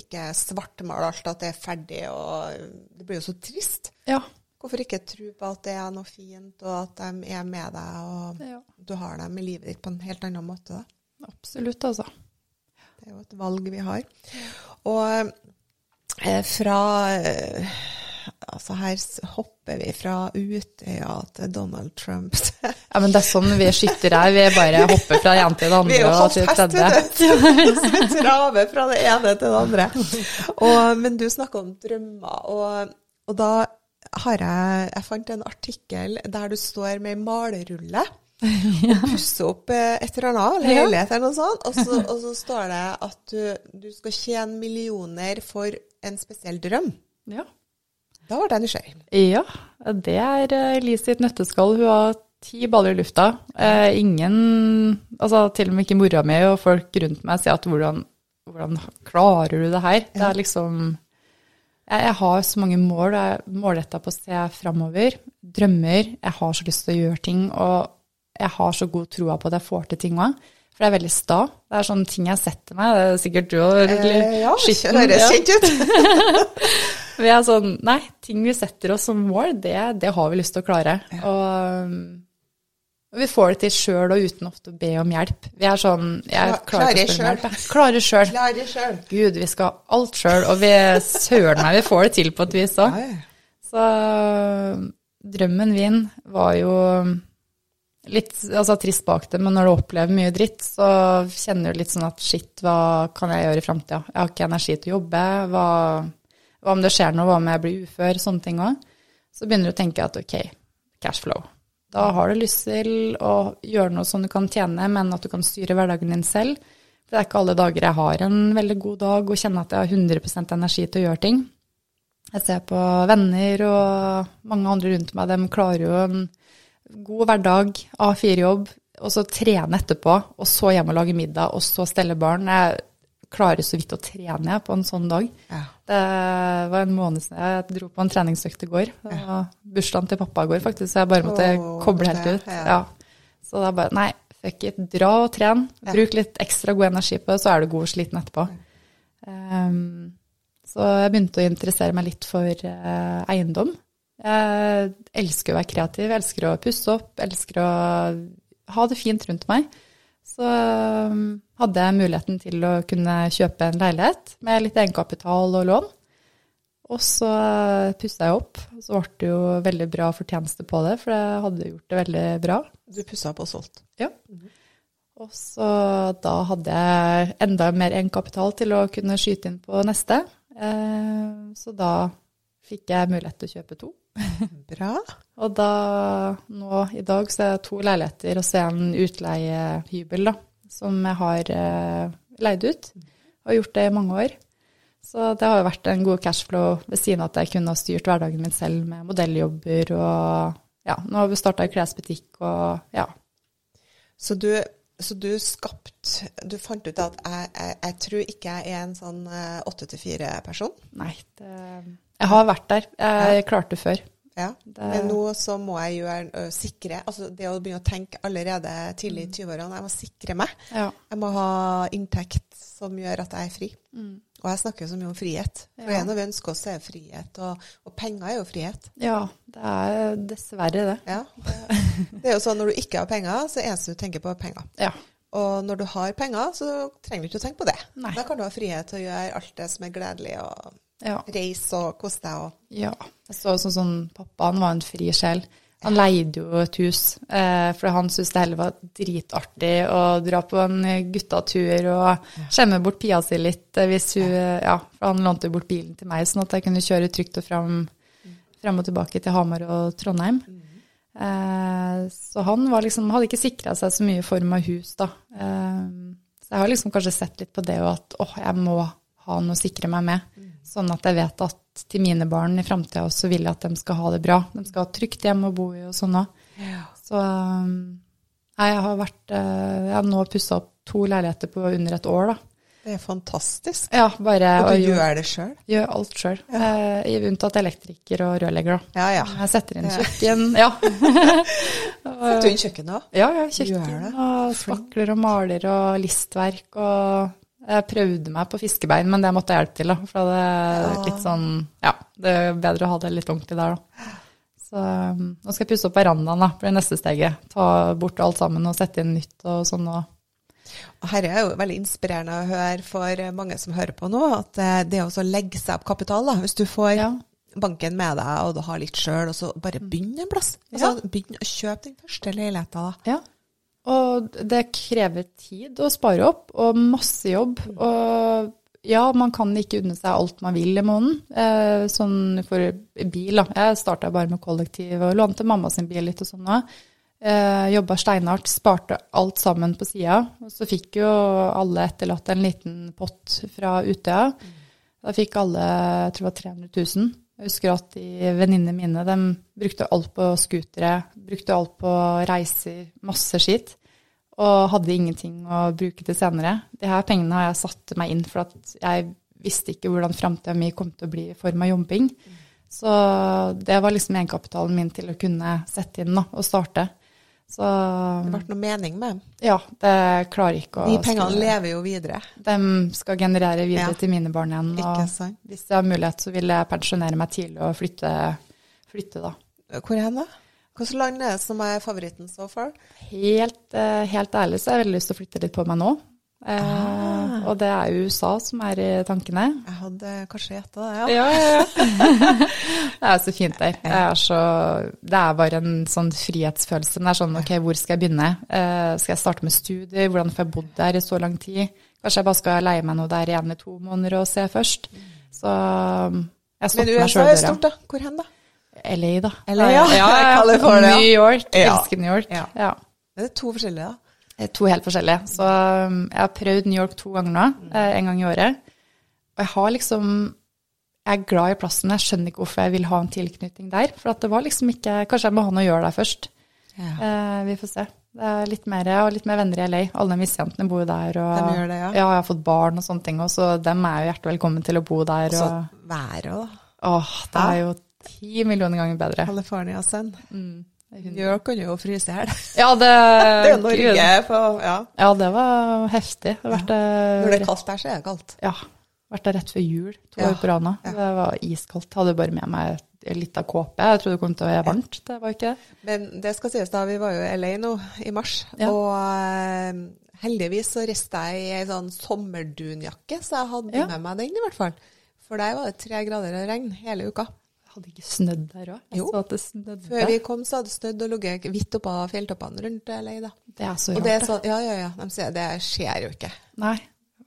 ikke svartmale alt, at det er ferdig, og det blir jo så trist. Ja. Hvorfor ikke tro på at det er noe fint, og at de er med deg, og ja. du har dem i livet ditt på en helt annen måte. Da. Absolutt, altså. Er jo et valg vi har. Og eh, fra eh, Altså, her hopper vi fra Utøya til Donald Trump. Ja, men det er sånn vi skytter her. Vi bare hopper fra det ene til det Vi er andre jo du. Så vi traver fra det ene til det andre. Og, men du snakker om drømmer, og, og da har jeg Jeg fant en artikkel der du står med ei malerrulle og pusse opp eh, et eller annet, leilighet eller noe sånt, og så, og så står det at du, du skal tjene millioner for en spesiell drøm. Ja. Da ble jeg nysgjerrig. ja, det er Elise Lise sitt nøtteskall. Hun har ti baller i lufta. Eh, ingen Altså til og med ikke mora mi og folk rundt meg sier at hvordan, hvordan klarer du det her? Det er liksom jeg, jeg har så mange mål, og jeg er målretta på å se framover. Drømmer. Jeg har så lyst til å gjøre ting, og jeg har så god troa på at jeg får til ting òg. For det er veldig sta. Det er sånne ting jeg setter meg. Det er sikkert du òg. Eh, ja, det høres ja. kjent ut. Vi er sånn, nei, ting vi setter oss som mål, det, det har vi lyst til å klare. Og, um, og vi får det til sjøl og uten ofte å be om hjelp. Vi er sånn jeg Kla- klarer ikke å spørre om hjelp. jeg. Klarer sjøl. Klarer sjøl. Gud, vi skal alt sjøl. Og vi søren meg, vi får det til på et vis òg. Så drømmen min var jo litt altså, trist bak det, men når du opplever mye dritt, så kjenner du litt sånn at shit, hva kan jeg gjøre i framtida? Jeg har ikke energi til å jobbe. Hva, hva om det skjer noe? Hva om jeg blir ufør? Sånne ting òg. Så begynner du å tenke at ok, cashflow. Da har du lyst til å gjøre noe som du kan tjene, men at du kan styre hverdagen din selv. For det er ikke alle dager jeg har en veldig god dag og kjenner at jeg har 100% energi til å gjøre ting. Jeg ser på venner og mange andre rundt meg, de klarer jo en god hverdag, A4-jobb, og så trene etterpå, og så hjem og lage middag, og så stelle barn. Jeg klarer så vidt å trene på en sånn dag. Ja. Det var en måned siden jeg dro på en treningsøkt i går. Det var bursdagen til pappa i går, faktisk, så jeg bare måtte oh, koble helt ut. ja. Så er bare, nei, fuck it, dra og tren. Ja. Bruk litt ekstra god energi på det, så er du god og sliten etterpå. Um, så jeg begynte å interessere meg litt for uh, eiendom. Jeg elsker å være kreativ, elsker å pusse opp, elsker å ha det fint rundt meg. Så um, hadde jeg muligheten til å kunne kjøpe en leilighet med litt egenkapital og lån. Og så pussa jeg opp. Så ble det jo veldig bra fortjeneste på det, for jeg hadde gjort det veldig bra. Du pussa opp og solgt. Ja. Og så da hadde jeg enda mer egenkapital til å kunne skyte inn på neste. Eh, så da fikk jeg mulighet til å kjøpe to. Bra. Og da, nå i dag, så er det to leiligheter og så er en utleiehybel, da, som jeg har eh, leid ut. Og gjort det i mange år. Så det har jo vært en god cashflow ved siden av at jeg kunne ha styrt hverdagen min selv med modelljobber og ja, nå har vi starta klesbutikk og ja. Så du, så du skapt Du fant ut at jeg, jeg, jeg tror ikke jeg er en sånn åtte til fire-person? Nei, det, jeg har vært der. Jeg klarte det før. Ja, men nå så må jeg gjøre sikre Altså det å begynne å tenke allerede tidlig i 20-årene, jeg må sikre meg. Ja. Jeg må ha inntekt som gjør at jeg er fri. Og jeg snakker jo så mye om frihet. For Ja. en av vi ønsker oss er frihet, og, og penger er jo frihet. ja, det er dessverre det. Ja. Det er jo sånn når du ikke har penger, så er det eneste du tenker på, er penger. Ja. Og når du har penger, så trenger du ikke å tenke på det. Nei. Da kan du ha frihet til å gjøre alt det som er gledelig, og Ja. reise og kose deg. Og ja. Så sånn sånn Pappa han var en fri sjel. Han leide jo et hus, eh, for han syntes det heller var dritartig å dra på en guttatur og skjemme bort pia si litt eh, hvis hun Ja, for han lånte jo bort bilen til meg, sånn at jeg kunne kjøre trygt og fram, frem og tilbake til Hamar og Trondheim. Eh, så han var liksom, hadde ikke sikra seg så mye i form av hus, da. Eh, så jeg har liksom kanskje sett litt på det og at åh, jeg må ha noe å sikre meg med. Sånn at jeg vet at til mine barn i framtida også vil jeg at de skal ha det bra. De skal ha trygt hjem å bo i og sånn òg. Så um, nei, jeg har vært eh, Jeg har nå pussa opp to leiligheter på under et år, da. det er fantastisk. Ja, bare Og du og, gjør det sjøl? gjør alt sjøl. Eh, unntatt elektriker og rørlegger, da. Ja, ja. Jeg setter inn kjøkken. Ja. Setter du inn kjøkkenet òg? Ja, ja, kjøkken og spakler og maler og listverk og Jeg prøvde meg på fiskebein, men det måtte jeg hjelpe til, da. For det er litt sånn Ja, det er bedre å ha det litt ordentlig der, da. Så um, nå skal jeg pusse opp verandaen, da, blir neste steget. Ta bort alt sammen og sette inn nytt og sånn. og Dette er jo veldig inspirerende å høre for mange som hører på nå, at eh, det å legge seg opp kapital, da, hvis du får Ja. banken med deg og du har litt sjøl, og så bare begynn en plass. Altså, Begynn å kjøpe den første leiligheta, da. Ja. Og det krever tid å spare opp, og masse jobb. Og ja, man kan ikke unne seg alt man vil i måneden. Eh, sånn for bil, da. Jeg starta bare med kollektiv og lånte mamma sin bil litt og sånn òg. Eh, Jobba steinhardt, sparte alt sammen på sida. Og så fikk jo alle etterlatt en liten pott fra Utøya. Da fikk alle, jeg tror det var 300 000. Jeg husker at de venninnene mine de brukte alt på scootere, brukte alt på reiser, masse skitt. Og hadde ingenting å bruke til senere. De her pengene har jeg satt meg inn for at jeg visste ikke hvordan framtida mi kom til å bli i form av jobbing. Så det var liksom egenkapitalen min til å kunne sette inn da, og starte. Så Det ble noe mening med dem. ja, det klarer ikke å De pengene skulle- lever jo videre. De skal generere videre Ja. til mine barn igjen. Ikke Og hvis jeg har mulighet, så vil jeg pensjonere meg tidlig og flytte, flytte da. Hvor hen, da? Hvilket land er det som er favoritten so far? Helt, eh, helt ærlig så har jeg veldig lyst til å flytte litt på meg nå. Eh, Ah. Og det er USA som er i tankene. Jeg hadde kanskje gjetta det, ja. Ja, ja, ja. det er så fint der. Det er, så, det er bare en sånn frihetsfølelse. Men det er sånn, ok, hvor skal jeg begynne? Eh, skal jeg starte med studier? Hvordan får jeg bodd der i så lang tid? Kanskje jeg bare skal leie meg noe der igjen i to måneder og se først. Så jeg Men stopper meg USA sjøl er døra. stort, da. Hvor hen, da? LA, da. LA, ja. ja, ja. California. New York. Ja. Elsker New York. Ja. Ja. Det er to forskjellige, da. To helt forskjellige. Så um, jeg har prøvd New York to ganger nå, eh, en gang i året. Og jeg har liksom Jeg er glad i plassen, jeg skjønner ikke hvorfor jeg vil ha en tilknytning der. For at det var liksom ikke Kanskje jeg må ha noe å gjøre der først. Eh, vi får se. Det er litt mer, og litt mer venner i LA. Alle de jentene bor der. Og, De gjør det, ja. ja. jeg har fått barn og sånne ting, òg, så dem er jo hjertelig velkommen til å bo der. Og så været òg, da. åh, det er jo ti millioner ganger bedre. California sun. Mm. New York kan jo fryse i hjel. Ja, det, Det er Norge på Ja. Ja, det var heftig. Det vært, eh, Når det er kaldt der, så er det kaldt. Ja. Vært der rett før jul, to Ja, år på rad nå. Det var iskaldt. Hadde bare med meg litt av kåpe. Jeg trodde det kom til å være varmt. Det var ikke det. Men det skal sies da, vi var jo i LA nå i mars, Ja. og eh, heldigvis så reiste jeg i ei sånn sommerdunjakke, så jeg hadde Ja. med meg den i hvert fall. For der var det tre grader og regn hele uka. Hadde ikke snødd der òg? Jo. Så at det. Før vi kom, så hadde det snødd og ligget hvitt oppå fjelltoppene rundt LA. Det er så rart. det er sånn, ja, ja, ja. De sier det skjer jo ikke. Nei.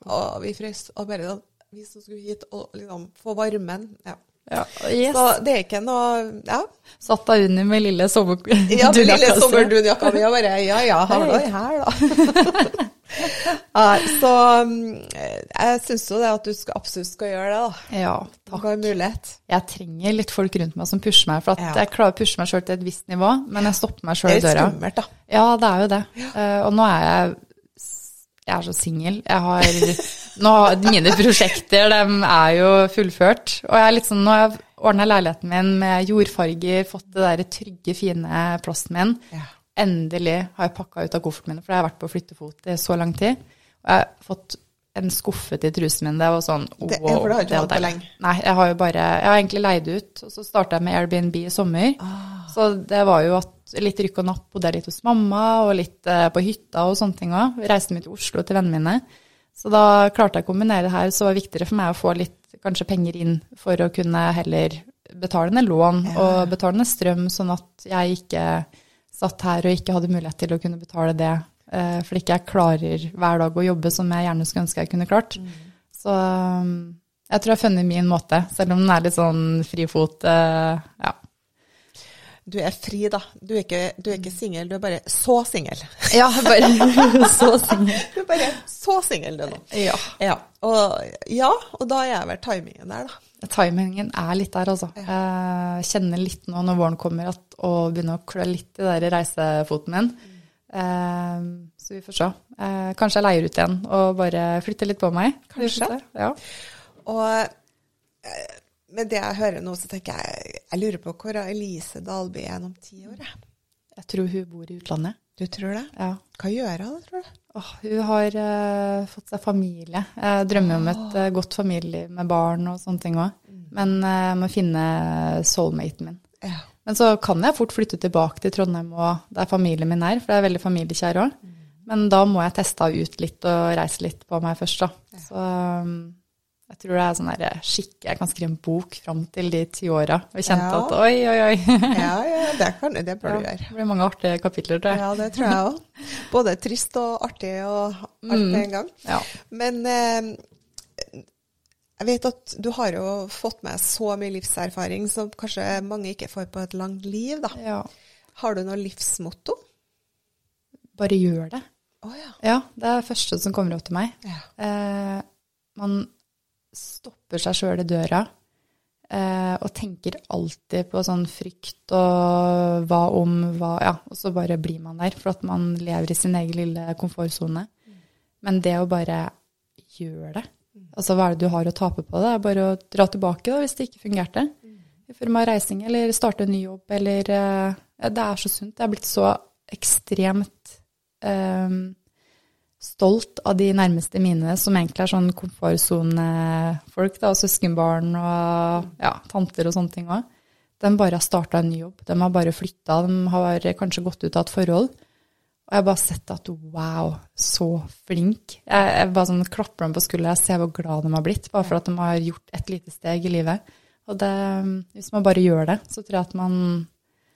Og vi frøs. Og bare sånn, vi som skulle hit og liksom få varmen. Ja. Ja, yes. Så det er ikke noe Ja. Satt deg under med lille sommerdunjakka Ja, med lille sommerdunjakka mi og bare Ja ja, den her, da? Så mm, jeg syns jo det at du skal, absolutt skal gjøre det, da. Ja, Du takk. har mulighet. Jeg trenger litt folk rundt meg som pusher meg, for at Ja. jeg klarer å pushe meg sjøl til et visst nivå, men jeg stopper meg Det sjøl er i litt døra. skummelt, da. Ja, det er jo det. Eh, og nå er jeg Jeg er så singel. Jeg har nå, Mine prosjekter, de er jo fullført. Og jeg er litt sånn, nå har jeg ordna leiligheten min med jordfarger, fått det der trygge, fine plassen min. Ja. Endelig har jeg pakka ut av kofferten min, for jeg har vært på flyttefot i så lang tid. Og jeg har fått en skuffe til trusen min. Det var sånn Det- for det har ikke hatt på lenge. Nei, jeg har jo bare Jeg har egentlig leid ut, og så starta jeg med Airbnb i sommer. Ah. Så det var jo at litt rykk og napp, bodde jeg litt hos mamma, og litt eh, på hytta og sånne ting òg. Reiste mye til Oslo til vennene mine. Så da klarte jeg å kombinere det her, så var det viktigere for meg å få litt kanskje penger inn for å kunne heller betale ned lån og betale ned strøm, sånn at jeg ikke satt her og ikke hadde mulighet til å kunne betale det. eh, Fordi ikke jeg klarer hver dag å jobbe som jeg gjerne skulle ønske jeg kunne klart. Så um, jeg tror jeg har funnet min måte, selv om den er litt sånn frifot. eh, Ja. Du er fri, da. Du er ikke, du er ikke singel, du er bare så singel. Ja, bare så singel. Du er bare så singel, du nå. Ja. Ja. Ja, og da er vel timingen der, da. Timingen er litt der, altså. Jeg kjenner litt nå når våren kommer at, å begynne å klø litt i den reisefoten min. Eh, så vi får se. Eh, kanskje jeg leier ut igjen og bare flytter litt på meg. Kanskje. Ja. Og eh, med det jeg hører nå, så tenker jeg Jeg lurer på hvor Elise Dalby er om ti år. jeg. Jeg tror hun bor i utlandet. Du tror det? Ja. Hva gjør hun tror du? Oh, hun har uh, fått seg familie. Jeg drømmer om et eh, godt familieliv med barn og sånne ting òg. Men eh, jeg må finne soulmaten min. Ja. Men så kan jeg fort flytte tilbake til Trondheim og der familien min er, for jeg er veldig familiekjær òg. Men da må jeg teste ut litt og reise litt på meg først, da. Så um, jeg tror det er sånn der skikk Jeg kan skrive en bok fram til de ti åra og kjente Ja. at oi, oi, oi. Ja, ja, det, kan, det bør du gjøre. det blir mange artige kapitler, tror jeg. Ja, det tror jeg òg. Både trist og artig og alt Mm. en gang. Ja. Men eh, jeg vet at du har jo fått med så mye livserfaring som kanskje mange ikke får på et langt liv, da. ja. Har du noe livsmotto? Bare gjør det. Oh, ja. Ja, det er det første som kommer opp til meg. ja. Eh, man stopper seg sjøl i døra eh, og tenker alltid på sånn frykt og hva om, hva Ja, og så bare blir man der, for at man lever i sin egen lille komfortsone. Men det å bare gjøre det Altså hva er det du har å tape på det? Det er bare å dra tilbake da, hvis det ikke fungerte. I form av reising eller starte en ny jobb eller eh, Det er så sunt. Det er blitt så ekstremt eh, stolt av de nærmeste mine, som egentlig er sånn komfortsonefolk, da, søskenbarn og ja, tanter og sånne ting òg. De bare har starta en ny jobb. De har bare flytta, de har kanskje gått ut av et forhold. Og jeg har bare sett at wow, så flink. Jeg, jeg bare sånn klapper dem på skuldra, jeg ser hvor glad de har blitt, bare for at de har gjort et lite steg i livet. Og det, hvis man bare gjør det, så tror jeg at man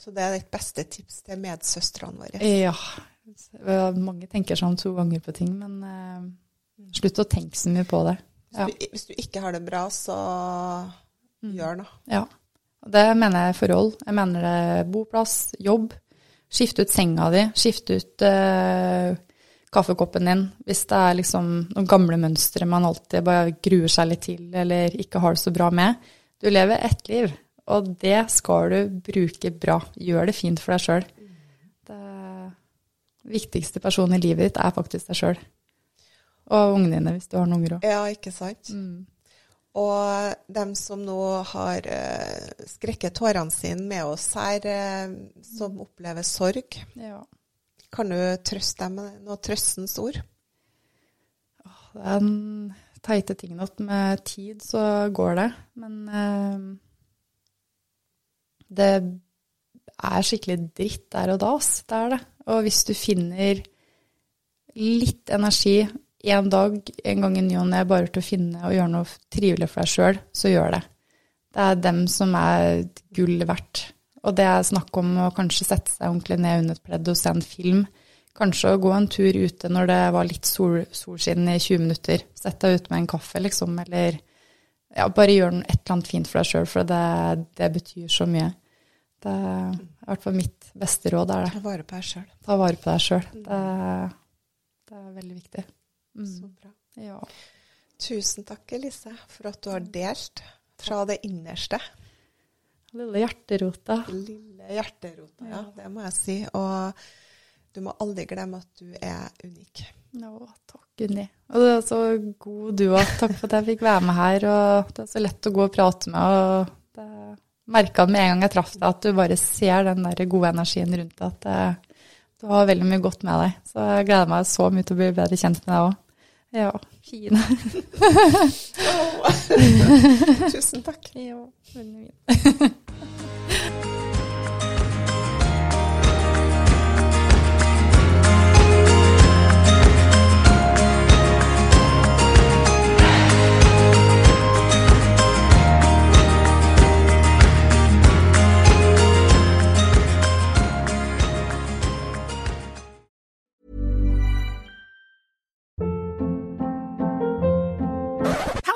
Så det er ditt beste tips til medsøstrene våre? Ja. Mange tenker sånn to ganger på ting, men uh, slutt å tenke så mye på det. Ja. Hvis, du, hvis du ikke har det bra, så gjør noe. Ja. Og det mener jeg forhold. Jeg mener det er boplass, jobb. Skifte ut senga di, skifte ut uh, kaffekoppen din. Hvis det er liksom noen gamle mønstre man alltid bare gruer seg litt til, eller ikke har det så bra med. Du lever ett liv, og det skal du bruke bra. Gjør det fint for deg sjøl. Viktigste personen i livet ditt er faktisk deg sjøl. Og ungene dine, hvis du har noen unger òg. Ja, ikke sant? Og dem som nå har uh, skrekket tårene sine med oss her, uh, som opplever sorg, Ja. kan du trøste dem med noe trøstens ord? Det er den teite tingen at med tid så går det, men uh, det er skikkelig dritt der og da, ass. Det er det. Og hvis du finner litt energi en dag, en gang i ny og ne, bare til å finne og gjøre noe trivelig for deg sjøl, så gjør det. Det er dem som er gull verdt. Og det er snakk om å kanskje sette seg ordentlig ned under et pledd og se en film. Kanskje å gå en tur ute når det var litt sol, solskinn i 20 minutter. Sett deg ute med en kaffe, liksom, eller ja, bare gjør et eller annet fint for deg sjøl, for det, det, betyr så mye. Det er i hvert fall mitt beste råd. er det. Ta vare på deg sjøl. Ta vare på deg sjøl. Det, det, er veldig viktig. Mm. Så bra. Ja. Tusen takk, Elise, for at du har delt fra det innerste. Lille hjerterota. Lille hjerterota, ja. Det må jeg si. Og du må aldri glemme at du er unik. Å, takk, Unni. Og du er så god du òg. Takk for at jeg fikk være med her. Og det er så lett å gå og prate med. og det merka med en gang jeg traff deg, at du bare ser den der gode energien rundt deg. At det, du har veldig mye godt med deg. Så jeg gleder meg så mye til å bli bedre kjent med deg òg. Ja, fine. Tusen takk. Ja, veldig fint.